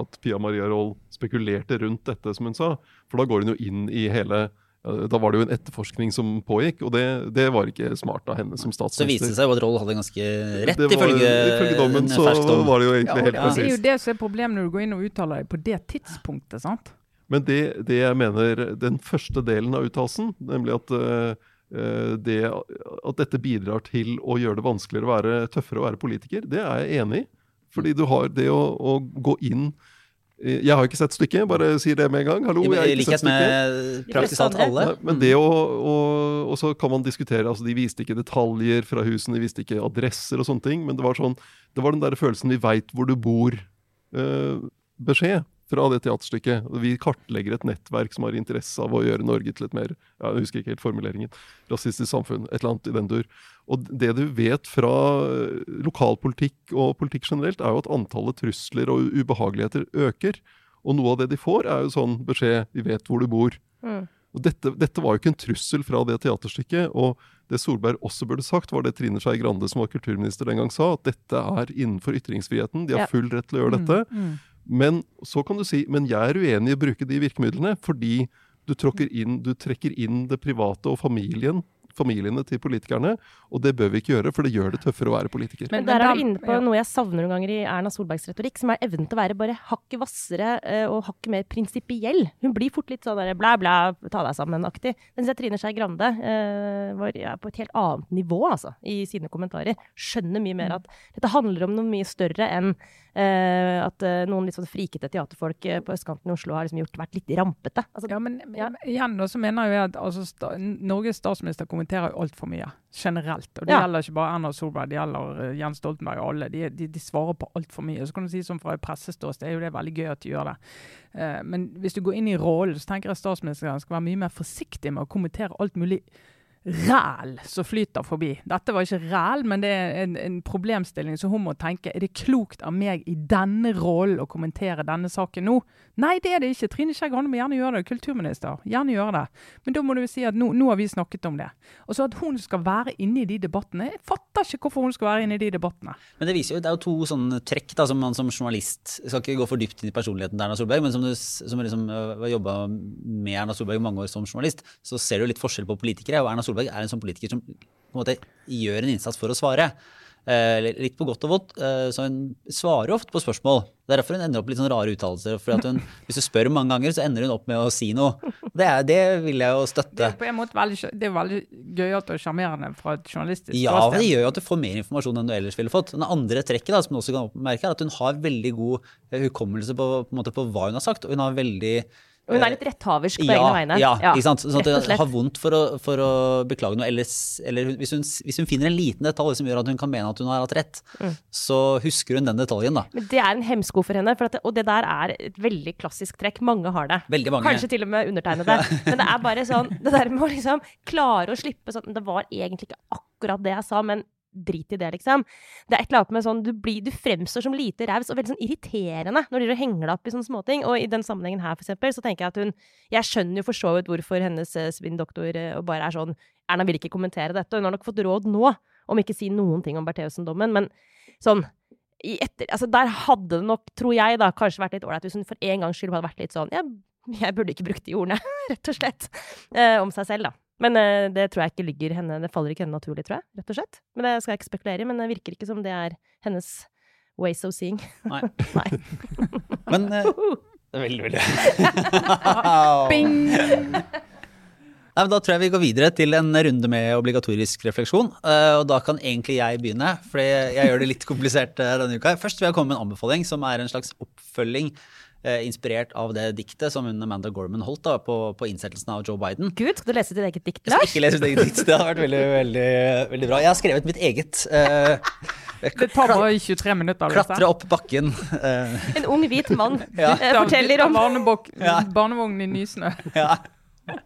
at Pia Maria Roll spekulerte rundt dette, som hun sa. For da går hun jo inn i hele eh, Da var det jo en etterforskning som pågikk, og det, det var ikke smart av henne som statsminister. Så viste det seg jo at Roll hadde ganske rett, var- ifølge, ifølge dommen så dom. var det jo Ja, helt ja. presist. det er jo det som er problemet når du går inn og uttaler deg på det tidspunktet. sant? Men det, det jeg mener, den første delen av uttalelsen, nemlig at, eh, eh, det, at dette bidrar til å gjøre det vanskeligere å være tøffere å være politiker, det er jeg enig i. Fordi du har det å, å gå inn Jeg har ikke sett stykket, bare si det med en gang. Hallo, jeg har ikke sett stykket. praktisk talt alle. Nei, men det å, og, Og så kan man diskutere altså De viste ikke detaljer fra husene, de viste ikke adresser og sånne ting, men det var sånn Det var den der følelsen 'vi veit hvor du bor'-beskjed fra det teaterstykket. Vi kartlegger et nettverk som har interesse av å gjøre Norge til et mer ja, jeg husker ikke helt formuleringen, rasistisk samfunn. Et eller annet i den dur. Og det du vet fra eh, lokalpolitikk og politikk generelt, er jo at antallet trusler og ubehageligheter øker. Og noe av det de får, er jo sånn beskjed 'vi vet hvor du bor'. Mm. Og dette, dette var jo ikke en trussel fra det teaterstykket. Og det Solberg også burde sagt, var det Trine Skei Grande, som var kulturminister den gang, sa, at dette er innenfor ytringsfriheten. De har full rett til å gjøre dette. Mm. Men så kan du si men jeg er uenig i å bruke de virkemidlene fordi du, inn, du trekker inn det private og familien, familiene til politikerne. Og det bør vi ikke gjøre, for det gjør det tøffere å være politiker. Men der er du inne på noe jeg savner noen ganger i Erna Solbergs retorikk, som er evnen til å være bare hakket hvassere eh, og hakket mer prinsipiell. Hun blir fort litt sånn der blæ, blæ, ta deg sammen-aktig. Mens jeg Trine Skei Grande eh, var ja, på et helt annet nivå, altså, i sine kommentarer. Skjønner mye mer at dette handler om noe mye større enn eh, at eh, noen litt sånn frikete teaterfolk eh, på østkanten i Oslo har liksom gjort, vært litt rampete. Altså, Ja, men, Ja. men igjen da, så mener jeg at altså, sta, Norges statsminister kommenterer jo altfor mye, generelt. Og det Ja. gjelder ikke bare Erna Solberg, det gjelder eh, Jens Stoltenberg og alle. De, de, de svarer på altfor mye. Så kan du si som fra et presseståsted, er jo det veldig gøy at de gjør det. Eh, men hvis du går inn i rollen, så tenker jeg statsministeren skal være mye mer forsiktig med å kommentere alt mulig ræl som flyter forbi. Dette var ikke ræl, men det er en, en problemstilling som hun må tenke. Er det klokt av meg i denne rollen å kommentere denne saken nå? Nei, det er det ikke. Trine Skei Grande må gjerne gjøre det. Kulturminister, gjerne gjøre det. Men da må du si at nå, nå har vi snakket om det. Og så at hun skal være inne i de debattene. Jeg fatter ikke hvorfor hun skal være inne i de debattene. Men det viser jo, det er jo to sånne trekk da, som man som journalist skal ikke gå for dypt inn i personligheten til Erna Solberg, men som du som liksom øh, jobba med Erna Solberg i mange år som journalist, så ser du litt forskjell på politikere. Og Erna Solberg er en sånn politiker som på en måte gjør en innsats for å svare. Eh, litt på godt og vondt. Eh, så hun svarer ofte på spørsmål. Det er derfor hun ender opp med litt sånn rare uttalelser. For at hun, hvis du spør mange ganger, så ender hun opp med å si noe. Det, er, det vil jeg jo støtte. Det er på en måte veldig, det er veldig gøyalt og sjarmerende fra et journalistisk Ja, det gjør jo at du får mer informasjon enn du ellers ville fått. Den andre trekket da, som du også kan merke, er at hun har veldig god hukommelse på, på, på hva hun har sagt. Og hun har veldig hun er litt retthaversk på ja, egne vegne. Ja, ikke sant? Sånn at hun har vondt for å, for å beklage noe. Eller, eller hvis, hun, hvis hun finner en liten detalj som gjør at hun kan mene at hun har hatt rett, Mm. så husker hun den detaljen, da. Men det er en hemsko for henne, for at det, og det der er et veldig klassisk trekk. Mange har det. Veldig mange. Kanskje til og med undertegnede. Men det er bare sånn Det der med å liksom klare å slippe sånn Det var egentlig ikke akkurat det jeg sa, men drit i det, liksom. Det er et eller annet med sånn Du, blir, du fremstår som lite raus og veldig sånn irriterende når du henger deg opp i sånne småting. Og i den sammenhengen her, for eksempel, så tenker jeg at hun Jeg skjønner jo for så vidt hvorfor hennes eh, spinndoktor eh, bare er sånn Erna vil ikke kommentere dette. Hun har nok fått råd nå om ikke si noen ting om Bertheussen-dommen, men sånn etter, altså Der hadde det nok, tror jeg, da, kanskje vært litt ålreit hvis hun for en gangs skyld hadde vært litt sånn Jeg, jeg burde ikke brukt de ordene, rett og slett, eh, om seg selv, da. Men eh, det tror jeg ikke ligger henne Det faller ikke henne naturlig, tror jeg, rett og slett. Men det skal jeg ikke spekulere i, men det virker ikke som det er hennes ways of seeing. Nei. Nei. Men eh, Veldig, veldig. Bing! Nei, men Da tror jeg vi går videre til en runde med obligatorisk refleksjon. Eh, og da kan egentlig jeg begynne, for jeg gjør det litt komplisert denne uka. Først vil jeg komme med en anbefaling som er en slags oppfølging inspirert av det diktet som hun Amanda Gorman holdt da, på, på innsettelsen av Joe Biden. Gud, skal du lese ditt eget dikt, Lars? Jeg skal ikke lese ditt eget dikt. Det har vært veldig, veldig, veldig bra. Jeg har skrevet mitt eget. Uh, Det tar bare 23 minutter. Klatre opp bakken. Uh. En ung, hvit mann Ja. eh, forteller om Barnevogn i nysnø. ja.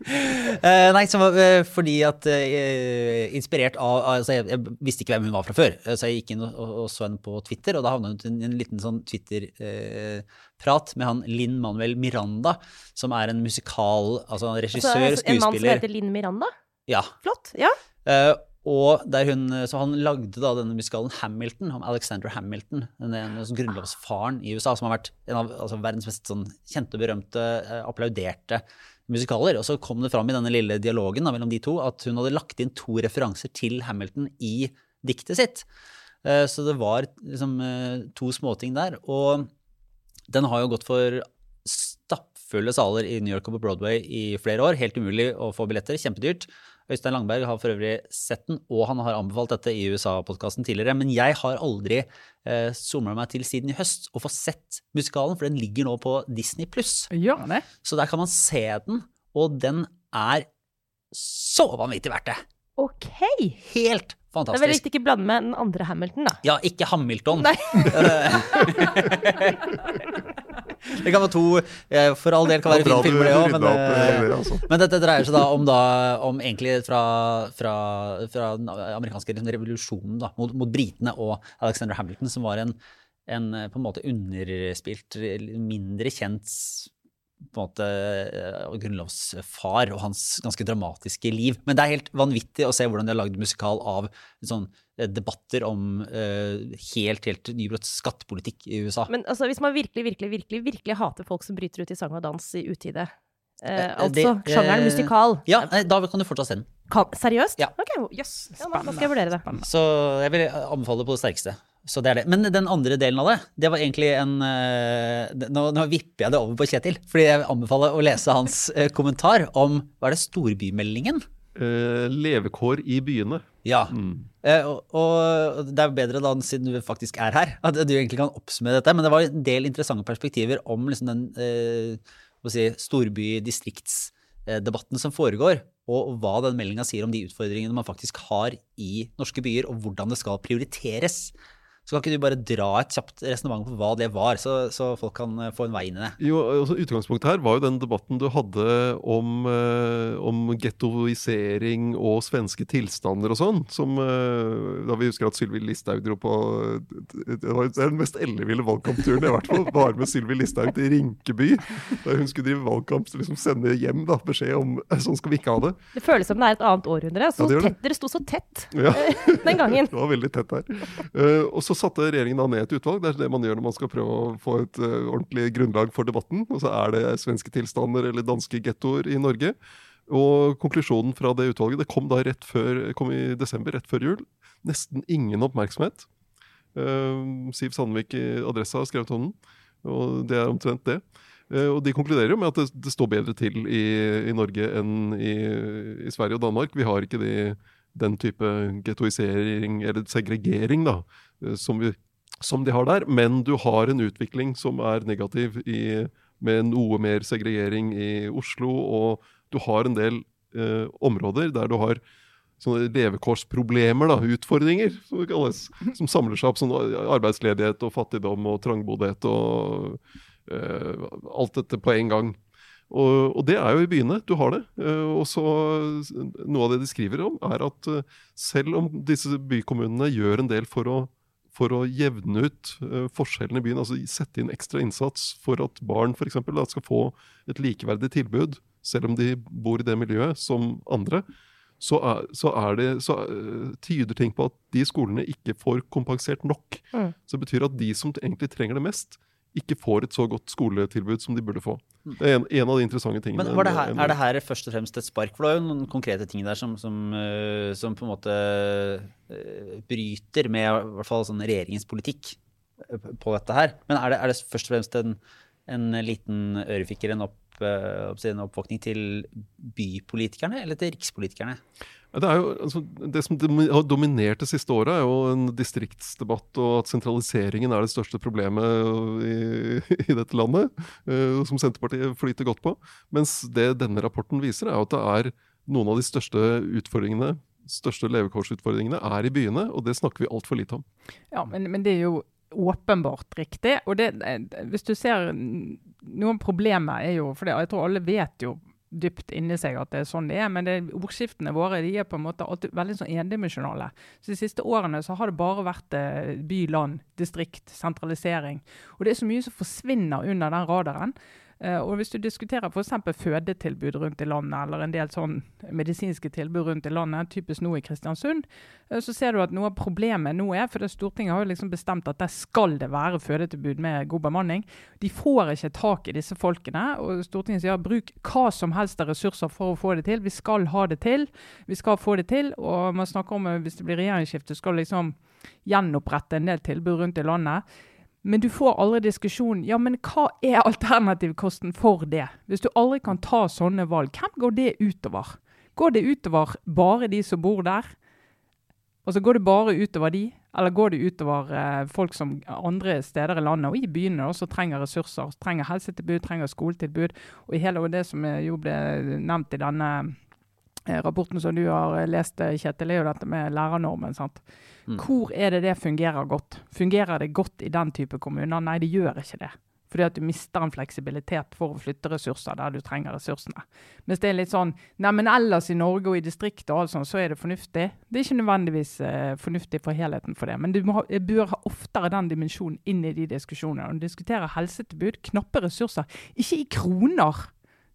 Eh, nei, som var, eh, fordi at uh, Inspirert av altså jeg, jeg visste ikke hvem hun var fra før, så jeg gikk inn og, og, og så henne på Twitter, og da havna hun i en liten sånn Twitter-prat med han Linn Manuel Miranda, som er en musikal, altså en altså, skuespiller En mann som heter Linn Miranda? Ja. Flott. Ja. Og der hun, så han lagde da denne musikalen Hamilton, om Alexander Hamilton, den ene sånn grunnlovsfaren i USA, som har vært en av altså, verdens mest sånn, kjente, berømte, eh, applauderte musikaler. Og så kom det fram i denne lille dialogen da, mellom de to at hun hadde lagt inn to referanser til Hamilton i diktet sitt. Eh, så det var liksom eh, to småting der. Og den har jo gått for stappfulle saler i New York og på Broadway i flere år. Helt umulig å få billetter, kjempedyrt. Øystein Langberg har for øvrig sett den, og han har anbefalt dette i USA-podkasten tidligere. Men jeg har aldri eh, somla meg til siden i høst å få sett musikalen, for den ligger nå på Disney pluss. Ja? Så der kan man se den, og den er så vanvittig verdt det. OK. Helt Fantastisk. Det er vel ikke blande med den andre Hamilton, da. Ja, ikke Hamilton. Nei. det kan være to For all del kan være fine du filmer, det òg, men, eh, det, altså. men dette dreier seg da om, da, om egentlig fra, fra, fra den amerikanske revolusjonen da, mot, mot britene og Alexander Hamilton, som var en, en eh, på en måte underspilt, mindre kjent på en måte eh, grunnlovsfar og hans ganske dramatiske liv. Men det er helt vanvittig å se hvordan de har lagd musikal av sånn, debatter om eh, helt, helt nybrott skattepolitikk i USA. Men altså, hvis man virkelig, virkelig, virkelig virkelig hater folk som bryter ut i sang og dans i utide eh, Eh, Altså det- sjangeren eh, musikal. Ja, da kan du fortsatt se den. Seriøst? Ja. Ok, jøss. Ja, da, skal jeg vurdere det. Spennende. Så jeg vil anbefale det på det sterkeste. Så det er det. Men den andre delen av det, det var egentlig en eh, Nå, nå vipper jeg det over på Kjetil, fordi jeg vil anbefale å lese hans eh, kommentar om Hva er det, storbymeldingen? Eh, levekår i byene. Ja. Mm. Eh, og, og det er bedre da, siden du faktisk er her, at du egentlig kan oppsummere dette. Men det var en del interessante perspektiver om liksom den eh, si, storby-distriktsdebatten som foregår, og hva den meldinga sier om de utfordringene man faktisk har i norske byer, og hvordan det skal prioriteres. Så kan ikke du bare dra et kjapt resonnement på hva det var, så, så folk kan eh, få en vei inn i det? Jo, altså Utgangspunktet her var jo den debatten du hadde om, eh, om gettoisering og svenske tilstander og sånn. Som eh, Da vi husker at Sylvi Listhaug dro på Det var den mest elleville valgkampturen i hvert fall. Var med Sylvi Listhaug til Rinkeby. Der hun skulle drive valgkamp, så liksom sende hjem da, beskjed om sånn skal vi ikke ha det. Det føles som det er et annet århundre. Så Ja, det det. tett, dere sto så tett Ja. den gangen. Det var veldig tett her. Eh, og så satte regjeringen da ned et utvalg. Det er det man gjør når man skal prøve å få et eh, ordentlig grunnlag for debatten. Og så er det svenske tilstander eller danske gettoer i Norge. Og konklusjonen fra det utvalget det kom da rett før, kom i desember, rett før jul. Nesten ingen oppmerksomhet. Uh, Siv Sandvik i Adressa har skrevet om den, og det er omtrent det. Uh, Og De konkluderer jo med at det, det står bedre til i, i Norge enn i, i Sverige og Danmark. Vi har ikke de, den type getoisering eller segregering da, eh, som, vi, som de har der. Men du har en utvikling som er negativ i, med noe mer segregering i Oslo. Og du har en del eh, områder der du har sånne levekårsproblemer, da, utfordringer, som det kalles, som samler seg opp. Sånn arbeidsledighet og fattigdom og trangboddhet og eh, alt dette på en gang. Og, og det er jo i byene du har det. Eh, og så Noe av det de skriver om, er at eh, selv om disse bykommunene gjør en del for å, for å jevne ut eh, forskjellene i byen, altså sette inn ekstra innsats for at barn for eksempel, da, skal få et likeverdig tilbud, selv om de bor i det miljøet som andre, så, er, så, er det, så tyder ting på at de skolene ikke får kompensert nok. Mm. Så det betyr at de som egentlig trenger det mest, ikke får et så godt skoletilbud som de burde få. Det er en, en av de interessante tingene. Men det her, Er det her først og fremst et spark? For det er jo noen konkrete ting der som, som, uh, som på en måte uh, bryter med i hvert fall sånn regjeringens politikk på dette her. Men er det, er det først og fremst en, en liten ørefikker, en opp en oppvåkning til bypolitikerne eller til rikspolitikerne? Det, jo, altså, det som har dominert det siste året, er jo en distriktsdebatt, og at sentraliseringen er det største problemet i, i dette landet, uh, som Senterpartiet flyter godt på. Mens det denne rapporten viser, er at det er noen av de største utfordringene største levekårsutfordringene er i byene, og det snakker vi altfor lite om. Ja, men, men det er jo åpenbart riktig. Og det, hvis du ser Noen problemer er jo For jeg tror alle vet jo dypt inni seg at det er sånn det er, men det, ordskiftene våre de er på en måte alltid veldig sånn endimensjonale. Så De siste årene så har det bare vært eh, by, land, distrikt, sentralisering. Og det er så mye som forsvinner under den radaren. Uh, og Hvis du diskuterer f.eks. fødetilbud rundt i landet, eller en del sånn medisinske tilbud rundt i landet, typisk nå i Kristiansund, uh, så ser du at noe av problemet nå er for Stortinget har jo liksom bestemt at der skal det være fødetilbud med god bemanning. De får ikke tak i disse folkene. og Stortinget sier bruk hva som helst av ressurser for å få det til. Vi skal ha det til. Vi skal få det til. Og man snakker om hvis det blir regjeringsskifte, skal liksom gjenopprette en del tilbud rundt i landet. Men du får aldri diskusjonen ja, men hva er alternativkosten for det? Hvis du aldri kan ta sånne valg, hvem går det utover? Går det utover bare de som bor der? Altså Går det bare utover de, eller går det utover eh, folk som andre steder i landet og i byene også trenger ressurser, trenger helsetilbud, trenger skoletilbud? Og i hele det som jo ble nevnt i denne eh, rapporten som du har lest, Kjetil, er jo dette med lærernormen. sant? Mm. Hvor er det det fungerer godt? Fungerer det godt i den type kommuner? Nei, det gjør ikke det. Fordi at du mister en fleksibilitet for å flytte ressurser der du trenger ressursene. Mens det er litt sånn Nei, men ellers i Norge og i distriktet og alt sånt, så er det fornuftig. Det er ikke nødvendigvis uh, fornuftig for helheten for det. Men du må, bør ha oftere den dimensjonen inn i de diskusjonene. Når du diskuterer helsetilbud, knappe ressurser. Ikke i kroner.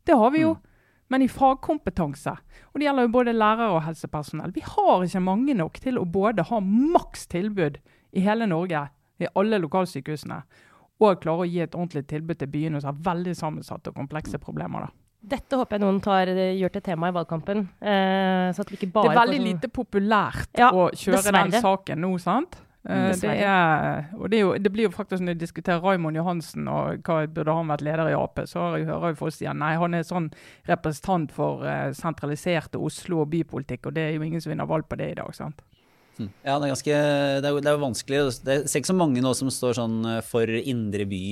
Det har vi jo. Mm men i fagkompetanse. Og Det gjelder jo både lærere og helsepersonell. Vi har ikke mange nok til å både ha maks tilbud i hele Norge, i alle lokalsykehusene, og klare å gi et ordentlig tilbud til byene som har veldig sammensatte og komplekse problemer. da. Dette håper jeg noen tar, gjør til tema i valgkampen. Eh, det er veldig sånn lite populært ja, å kjøre den saken nå, sant? Eh, det, er, og det, jo, det, blir jo faktisk Når jeg diskuterer Raymond Johansen og hva burde han vært leder i Ap, så hører jeg folk si nei, han er sånn representant for uh, sentraliserte Oslo og bypolitikk, og det er jo ingen som vinner valg på det i dag. sant? Hm. Ja, det er ganske det er, det er vanskelig. Det er ikke så mange nå som står sånn eh, for indre by.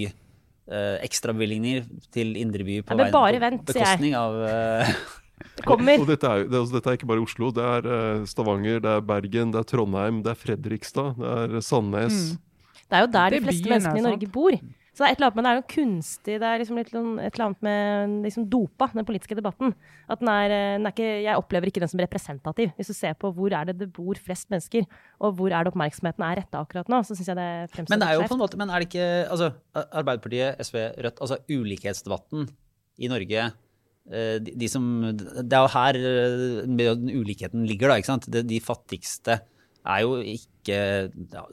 Eh, Ekstrabevilgninger til indre by på, veien, på bekostning av eh, det kommer. Og, og dette, er, det, altså, dette, er, ikke bare Oslo. Det er uh, Stavanger, det er Bergen, det er Trondheim, det er Fredrikstad, det er Sandnes. Mm. Det er jo der de fleste menneskene i Norge bor. Så det er et eller annet med det er jo kunstig, det er liksom et, eller annet med liksom dopa, den politiske debatten. At den er, eh, den er ikke, Jeg opplever ikke den som representativ. Hvis du ser på hvor er det det bor flest mennesker, og hvor er det oppmerksomheten er retta akkurat nå, så syns jeg det fremstår Men det er jo på en måte, men er det ikke altså, Arbeiderpartiet, SV, Rødt Altså ulikhetsdebatten i Norge Eh, de, de som, det er jo her den ulikheten ligger, da. ikke sant? De, de fattigste er jo ikke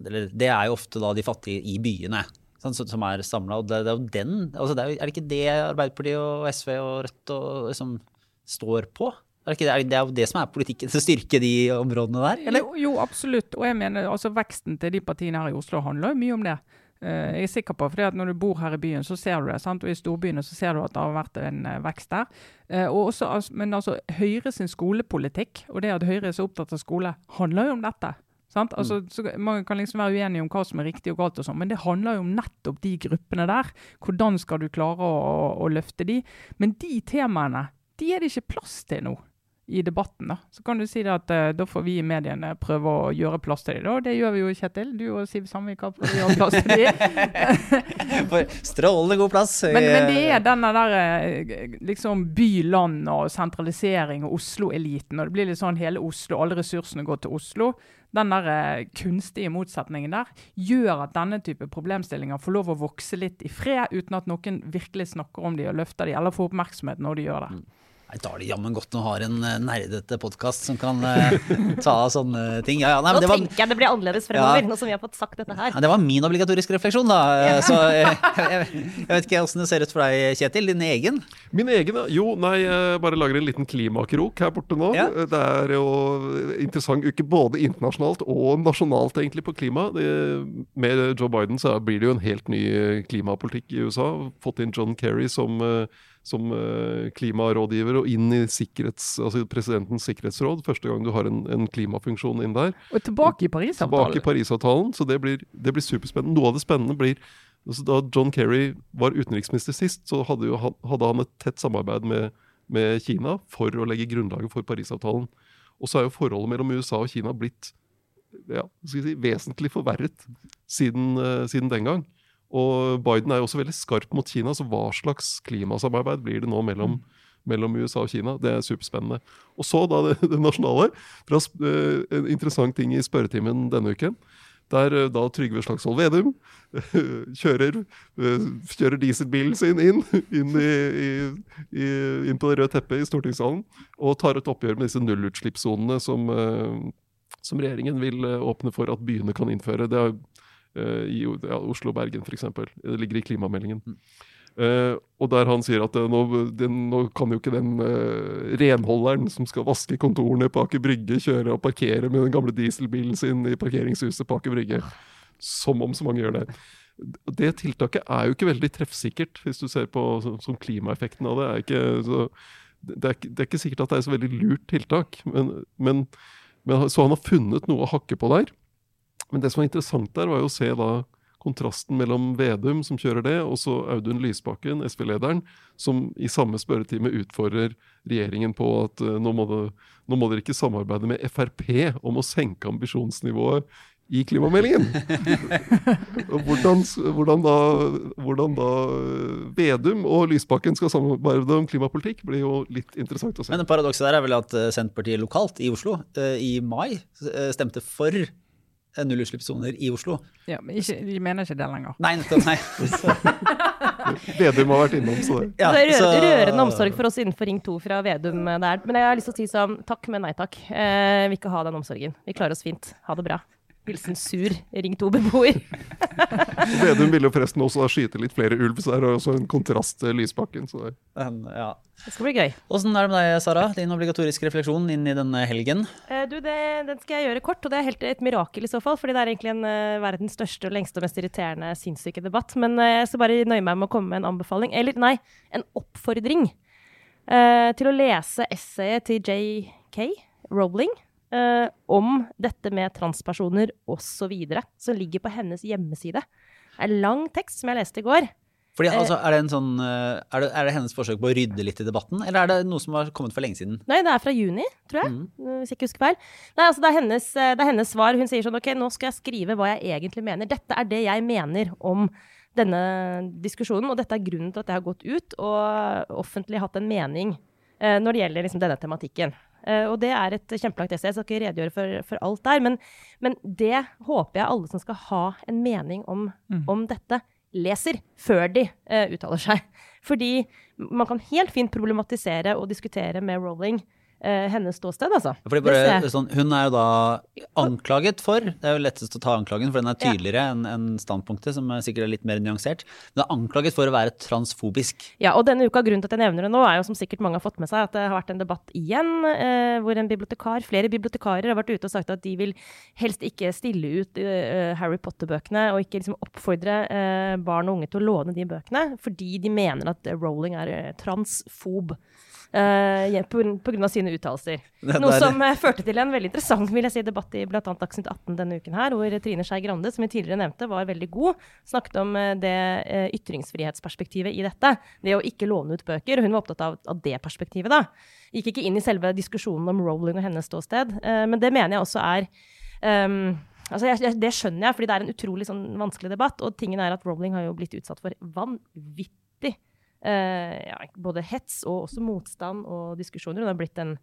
Det er jo ofte da de fattige i byene sant, som er samla. Det, det, er jo den altså det er, er, det ikke det Arbeiderpartiet og SV og Rødt og, liksom, står på? Er det, det er jo det som er politikken til å styrke de områdene der? Eller? Jo, jo, absolutt. Og jeg mener altså veksten til de partiene her i Oslo handler jo mye om det. Uh, jeg er sikker på, fordi at Når du bor her i byen, så ser du det. Sant? Og i storbyene så ser du at det har vært en uh, vekst der. Uh, også, altså, men altså, Høyre sin skolepolitikk, og det at Høyre er så opptatt av skole, handler jo om dette. Sant? Mm. Altså, så, man kan liksom være uenig om hva som er riktig og galt, og sånn, men det handler jo om nettopp de gruppene der. Hvordan skal du klare å, å, å løfte de? Men de temaene de er det ikke plass til nå i debatten, da. Så kan du si det at uh, da får vi i mediene prøve å gjøre plass til dem. Og Det gjør vi jo, Kjetil. Du og Siv Sandvik har prøvd å gjøre plass til dem. Strålende god plass. Men, men det er denne der eh, liksom by-land og sentralisering og Oslo-eliten. Og det blir litt sånn hele Oslo, alle ressursene går til Oslo. Den der eh, kunstige motsetningen der gjør at denne type problemstillinger får lov å vokse litt i fred, uten at noen virkelig snakker om de og løfter de, eller får oppmerksomhet når de gjør det. Nei, Da er det jammen godt å ha en eh, nerdete podkast som kan uh, ta av sånne ting. Ja, ja, nei, Nå men det, var, tenker jeg det blir annerledes fremover, Ja. nå som vi har fått sagt dette her. ja, det var min obligatoriske refleksjon, da. Eh, Så jeg, jeg, jeg vet ikke åssen det ser ut for deg, Kjetil. Din egen? Min egen. Jo, nei, jeg bare lager en liten klimakrok her borte nå. Ja. Det er jo interessant uke både internasjonalt og nasjonalt egentlig på klima. Det, med Joe Biden så blir det jo en helt ny klimapolitikk i USA. Fått inn John Kerry som, eh, som eh, klimarådgiver og inn i sikkerhets, altså presidentens sikkerhetsråd. Første gang du har en, en klimafunksjon inn der. Og tilbake i Tilbake i Parisavtalen. Parisavtalen, så det blir, det blir superspennende. Noe av det spennende blir altså Da John Kerry var utenriksminister sist, så hadde, jo, han- hadde han et tett samarbeid med, med Kina for å legge grunnlaget for Parisavtalen. Og så er jo forholdet mellom USA og Kina blitt ja, si, vesentlig forverret siden, eh, siden den gang. Og Biden er jo også veldig skarp mot Kina, så hva slags klimasamarbeid blir det nå mellom, mellom USA og Kina? Det er superspennende. Og så da det, det nasjonale. Fra, eh, en interessant ting i spørretimen denne uken. Der eh, da Trygve Slagsvold Vedum kjører, eh, kjører dieselbilen sin inn, inn, i, i, inn på det røde teppet i stortingssalen og tar et oppgjør med disse nullutslippssonene som, som regjeringen vil åpne for at byene kan innføre. Det er i ja, Oslo og Bergen f.eks. Det ligger i klimameldingen. Uh, og der han sier at eh, nå, den, nå kan jo ikke den uh, renholderen som skal vaske kontorene på Aker Brygge, kjøre og parkere med den gamle dieselbilen sin i parkeringshuset på Aker Brygge. Som om så mange gjør det. Det tiltaket er jo ikke veldig treffsikkert, hvis du ser på så, som klimaeffekten av det. Er ikke, så, det, er, det er ikke sikkert at det er så veldig lurt tiltak. Men, men, men, så han har funnet noe å hakke på der. Men det som var interessant der, var jo å se da kontrasten mellom Vedum, som kjører det, og så Audun Lysbakken, SV-lederen, som i samme spørretime utfordrer regjeringen på at uh, nå, må det, nå må dere ikke samarbeide med Frp om å senke ambisjonsnivået i klimameldingen. hvordan, hvordan, da, hvordan da eh, Vedum og Lysbakken skal samarbeide om klimapolitikk, blir jo litt interessant å se. Men paradokset der er vel at eh, Senterpartiet lokalt i Oslo i mai stemte for nullutslippssoner i Oslo. Ja, men ikke, de mener ikke det lenger. Nei, nettopp. Nei. Vedum har vært innom, så det ja, det er så- rørende omsorg for oss innenfor Ring 2 fra Vedum eh, der. Men jeg har lyst til å si sånn takk, men nei takk. Eh, vil ikke ha den omsorgen. Vi klarer oss fint. Ha det bra. Hilsen sur Ring to beboer. Vedum ville jo forresten også da skyte litt flere ulv, så det er også en kontrast til Lysbakken. Så det. Men, ja. Det skal bli gøy. Åssen er det med deg, Sara? Din obligatoriske refleksjon inn i denne helgen? Eh, Du, det, Den skal jeg gjøre kort, og det er helt et mirakel i så fall. fordi det er egentlig en uh, verdens største og lengste og mest irriterende sinnssyke debatt. Men uh, jeg skal bare nøye meg med å komme med en anbefaling. Eller nei, en oppfordring. eh, til å lese essayet til JK Rowling eh, om dette med transpersoner osv. Som ligger på hennes hjemmeside. Det er en lang tekst som jeg leste i går. Fordi, altså, er, det en sånn, eh, er, det, er det hennes forsøk på å rydde litt i debatten, eller er det noe som har kommet for lenge siden? Nei, det er fra juni, tror jeg. Mm. Hvis jeg ikke husker feil. Nei, altså det er, hennes, eh, det er hennes svar. Hun sier sånn OK, nå skal jeg skrive hva jeg egentlig mener. Dette er det jeg mener om denne diskusjonen, og dette er grunnen til at jeg har gått ut og offentlig hatt en mening eh, når det gjelder liksom denne tematikken. Eh, og det er et kjempelangt essay. Jeg skal ikke redegjøre for, for alt der, men, men det håper jeg alle som skal ha en mening om, om dette, leser før de uh, uttaler seg. Fordi man kan helt fint problematisere og diskutere med Rowling hennes ståsted, altså. Bare, sånn, hun er jo da anklaget for Det er jo lettest å ta anklagen, for den er tydeligere enn en standpunktet, som er sikkert er litt mer nyansert. Hun er anklaget for å være transfobisk. Ja, og denne uka, grunnen til at jeg nevner det nå, er jo som sikkert mange har fått med seg, at det har vært en debatt igjen, eh, hvor en bibliotekar, flere bibliotekarer har vært ute og sagt at de vil helst ikke stille ut eh, Harry Potter-bøkene, og ikke liksom oppfordre eh, barn og unge til å låne de bøkene, fordi de mener at Rowling er eh, transfob. Uh, grunn av sine uttalelser. Noe som uh, førte til en veldig interessant vil jeg si, debatt i bl.a. Dagsnytt 18 denne uken her, hvor Trine Skei Grande, som vi tidligere nevnte, var veldig god. Snakket om uh, det ytringsfrihetsperspektivet i dette. Det å ikke låne ut bøker. Hun var opptatt av, av, det perspektivet, da. Gikk ikke inn i selve diskusjonen om Rowling og hennes ståsted. men det mener jeg også er um, Altså, jeg, jeg, det skjønner jeg, fordi det er en utrolig sånn, vanskelig debatt. Og tingen er at Rowling har jo blitt utsatt for vanvittig eh, ja, både hets og også motstand og diskusjoner. Hun har blitt en,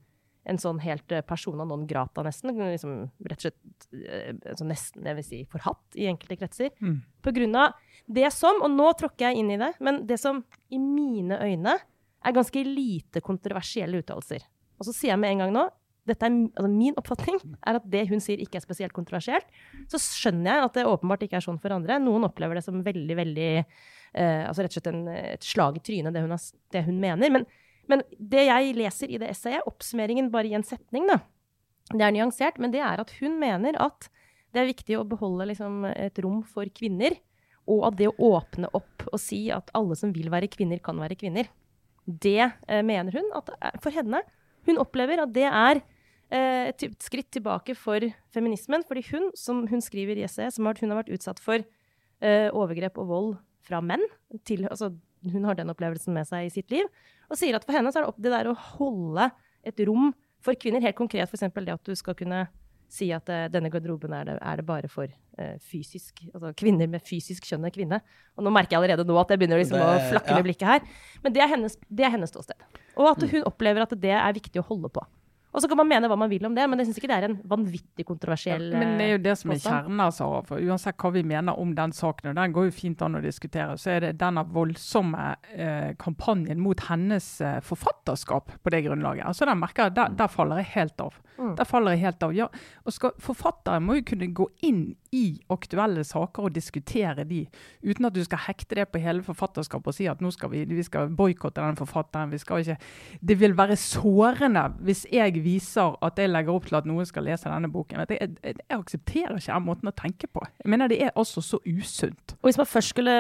en sånn helt eh, persona non grata, nesten. Liksom, rett og slett eh, altså nesten, jeg vil si, forhatt i enkelte kretser. Mm. På grunn av det som, og nå tråkker jeg inn i det, men det som i mine øyne er ganske lite kontroversielle uttalelser. Og så sier jeg med en gang nå dette er, altså Min oppfatning er at det hun sier, ikke er spesielt kontroversielt. Så skjønner jeg at det åpenbart ikke er sånn for andre. Noen opplever det som veldig, veldig eh, altså rett og slett en, et slag i trynet, det hun, har, det hun mener. Men, men, det jeg leser i det essayet, oppsummeringen bare i en setning, da, det er nyansert, men det er at hun mener at det er viktig å beholde liksom, et rom for kvinner. Og at det å åpne opp og si at alle som vil være kvinner, kan være kvinner. Det eh, mener hun at for henne Hun opplever at det er eh, et skritt tilbake for feminismen. Fordi hun, som hun skriver i essayet, som hun har vært utsatt for eh, overgrep og vold fra menn. Til, altså, hun har den opplevelsen med seg i sitt liv. Og sier at for henne så er det opp det der å holde et rom for kvinner. Helt konkret f.eks. det at du skal kunne si at uh, denne garderoben er det, er det bare for uh, fysisk Altså kvinner med fysisk kjønn er kvinne. Og nå merker jeg allerede nå at jeg begynner liksom det, å flakke med blikket her. Men det er, hennes, det er hennes ståsted. Og at hun opplever at det er viktig å holde på. Og så kan man mene hva man vil om det, men jeg syns ikke det er en vanvittig kontroversiell ja, Men det er jo det som er kjernen, altså. For uansett hva vi mener om den saken, og den går jo fint an å diskutere, så er det denne voldsomme eh, kampanjen mot hennes eh, forfatterskap på det grunnlaget. Altså den merker jeg, der, der faller jeg helt av. Mm. Der faller jeg helt av. Ja, og skal, Forfattere må jo kunne gå inn i aktuelle saker og diskutere de, uten at du skal hekte det på hele forfatterskapet og si at nå skal vi, vi skal boikotte den forfatteren. vi skal ikke. Det vil være sårende hvis jeg viser at jeg legger opp til at noen skal lese denne boken. Jeg, jeg, jeg, aksepterer ikke den måten å tenke på. Jeg mener Det er altså så usunt. Og hvis man først skulle,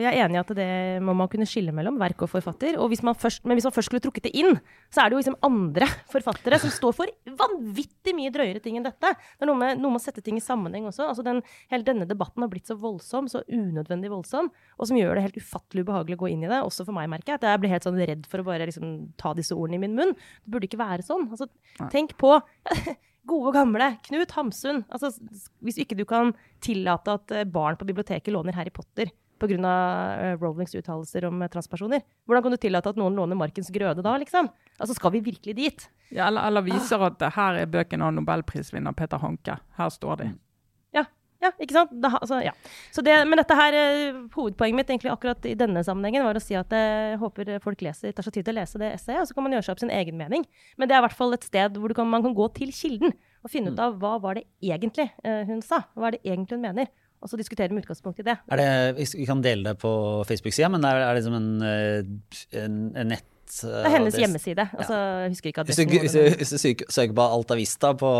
Jeg er enig i at det må man kunne skille mellom verk og forfatter. Og hvis først, men hvis man først skulle trukket det inn, så er det jo liksom andre forfattere som står for vanvittig mye drøyere ting enn dette. Det er noe med, noe med å sette ting i sammenheng også. Altså den, hele denne debatten har blitt så voldsom, så unødvendig voldsom, og som gjør det helt ufattelig ubehagelig å gå inn i det. Også for meg, merker jeg. At jeg blir helt sånn redd for å bare liksom, ta disse ordene i min munn. Det burde ikke være sånn. Altså, tenk på gode, gamle Knut Hamsun. Altså, hvis ikke du kan tillate at eh, barn på biblioteket låner Harry Potter pga. Uh, Rowlings uttalelser om uh, transpersoner. Hvordan kan du tillate at noen låner Markens Grøde da, liksom? Altså, Skal vi virkelig dit? Ja, eller, eller viser at uh, her er bøken av nobelprisvinner Peter Hanke. Her står de. Ja, ja, ikke sant? Da, altså, ja. det, men dette her, hovedpoenget mitt egentlig akkurat i denne sammenhengen var å si at jeg håper folk leser, tar seg tid til å lese det essayet, og så kan man gjøre seg opp sin egen mening. Men det er i hvert fall et sted hvor kan, man kan gå til kilden og finne ut mm. av hva var det egentlig hun sa. Hva er det egentlig hun mener og så diskutere med utgangspunkt i det. Er det vi kan dele det på Facebook-sida, men er, er det som en, eh, en, en nett det er hennes hjemmeside. Altså, jeg husker ikke Hvis du, hvis, du, hvis du, søker på Altavista på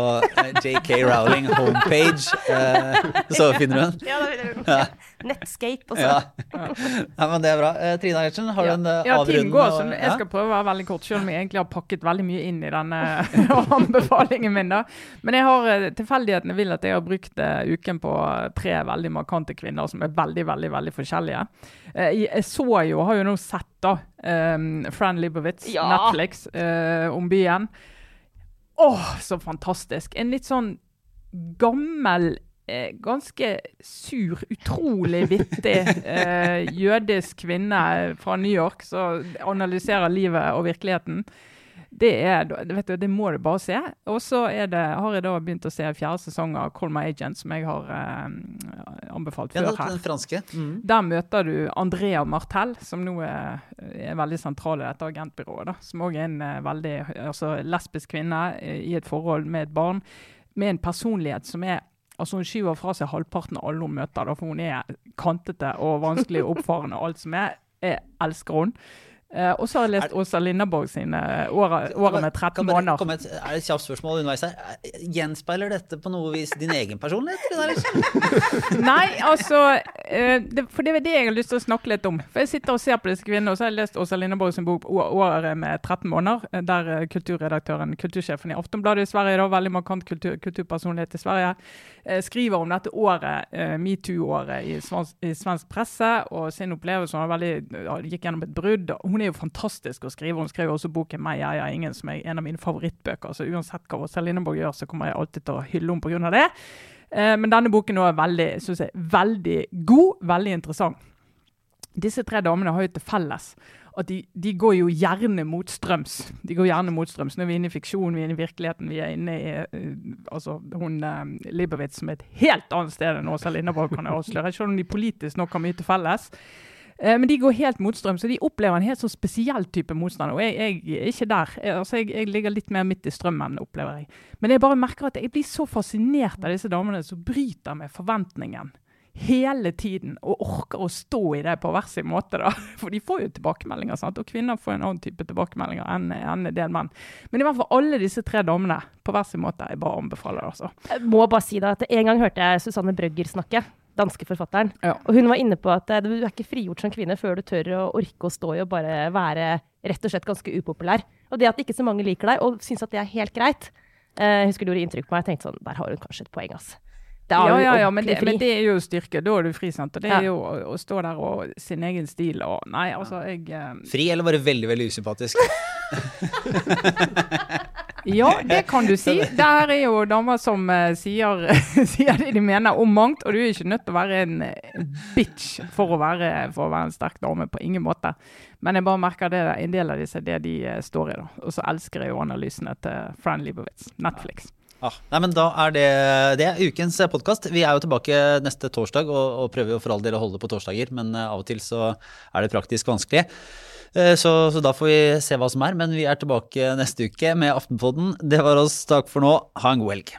eh, JK Rowling homepage, eh, så finner du den? Ja, da finner du den. Ja. Netscape også. Ja. ja. men det er bra. Eh, Trine Eilertsen, har du en uh, ja, avrundende går, Jeg skal prøve å være veldig kort, selv om jeg egentlig har pakket veldig mye inn i denne anbefalingen min. da. Men jeg har tilfeldighetene vil at jeg har brukt uh, uken på tre veldig markante kvinner som er veldig, veldig, veldig forskjellige. Uh, jeg så jo, har jo nå sett da, um, Fran Libowitz, ja. Netflix, uh, om byen. Åh, så fantastisk! En litt sånn gammel eh, ganske sur, utrolig vittig eh, jødisk kvinne fra New York som analyserer livet og virkeligheten. Det, er, vet du, det må du bare se. Og så har jeg da begynt å se fjerde sesong av Call My Agent, som jeg har eh, anbefalt før. her. den franske. Mm. Der møter du Andrea Martel, som nå er, er veldig sentral i dette agentbyrået. Da, som òg er en eh, veldig altså, lesbisk kvinne i et forhold med et barn, med en personlighet som er Altså Hun skyver fra seg halvparten av alle hun møter, da, for hun er kantete og vanskelig oppfarende. alt som. Jeg elsker hun. Eh, og så har jeg lest Åsa Lindeborg sine åra- med 13 Kan bare måneder. komme et, er det et kjapt spørsmål underveis her? Gjenspeiler dette på noe vis din egen personlighet? Nei, altså eh, det, For det er det jeg har lyst til å snakke litt om. For Jeg sitter og ser på disse kvinnene, og så har jeg lest Åsa Lindeborg sin bok 'Året med 13 måneder', eh, der eh, kulturredaktøren, kultursjefen i Aftonbladet i Sverige, da, veldig markant kultur, kulturpersonlighet i Sverige, eh, skriver om dette året, eh, metoo-året i, i svensk presse, og sin opplevelse. Hun gikk gjennom et brudd. og Hun er jo fantastisk å skrive. Hun skrev også boken 'Meg, jeg, jeg, ingen', som er en av mine favorittbøker. Så uansett hva Åsa Lindeborg gjør, så kommer jeg alltid til å hylle henne pga. det. Eh, Men denne boken er veldig, synes jeg, veldig god, veldig interessant. Disse tre damene har jo til felles at de, de går jo gjerne motstrøms. De går gjerne motstrøms. Nå er vi inne i fiksjon, vi er inne i virkeligheten. Vi er inne i eh, altså, hun uh, som er et helt annet sted enn Åsa Lindeborg kan jeg avsløre. Selv om de politisk nok har mye til felles. Eh, Men de går helt motstrøm, så de opplever en helt sånn spesiell type motstand. Og jeg, jeg er ikke der. Jeg, altså, jeg, jeg ligger litt mer midt i strømmen, opplever jeg. Men jeg bare merker at jeg blir så fascinert av disse damene som bryter med forventningen hele tiden, og orker å stå i det på hver sin måte. da. For de får jo tilbakemeldinger, sant? og kvinner får en annen type tilbakemeldinger enn en del menn. Men i hvert fall alle disse tre damene på hver sin måte. Jeg bare anbefaler det, altså. Jeg må bare si da at En gang hørte jeg Susanne Brøgger snakke, danske forfatteren. Ja. Og hun var inne på at eh, du er ikke frigjort som kvinne før du tør å orke å stå i og bare være rett og slett ganske upopulær. Og det at ikke så mange liker deg og syns at det er helt greit, eh, jeg husker det gjorde inntrykk på meg. Jeg tenkte sånn, der har hun kanskje et poeng, altså. Er Ja, ja, ja, men det, men det er jo styrke. Da er du fri, sant. Og det er jo å, å stå der og sin egen stil og Nei, altså, jeg eh, Fri eller bare veldig veldig usympatisk? Ja, det kan du si. Der er jo damer som eh, sier, sier det de mener om mangt, og du er ikke nødt til å være en eh, bitch for å være, for å være en sterk dame. På ingen måte. Men jeg bare merker det en del av disse det de eh, står i. da. Og så elsker jeg jo analysene til Fran Libowitz, Netflix. Ah, nei, men Da er det, det er ukens podkast. Vi er jo tilbake neste torsdag og, og prøver jo for all del å holde på torsdager, men eh, av og til så er det praktisk vanskelig. Eh, Så, så da får vi se hva som er, men vi er tilbake neste uke med Aftenpodden. Det var oss. Takk for nå. Ha en god helg.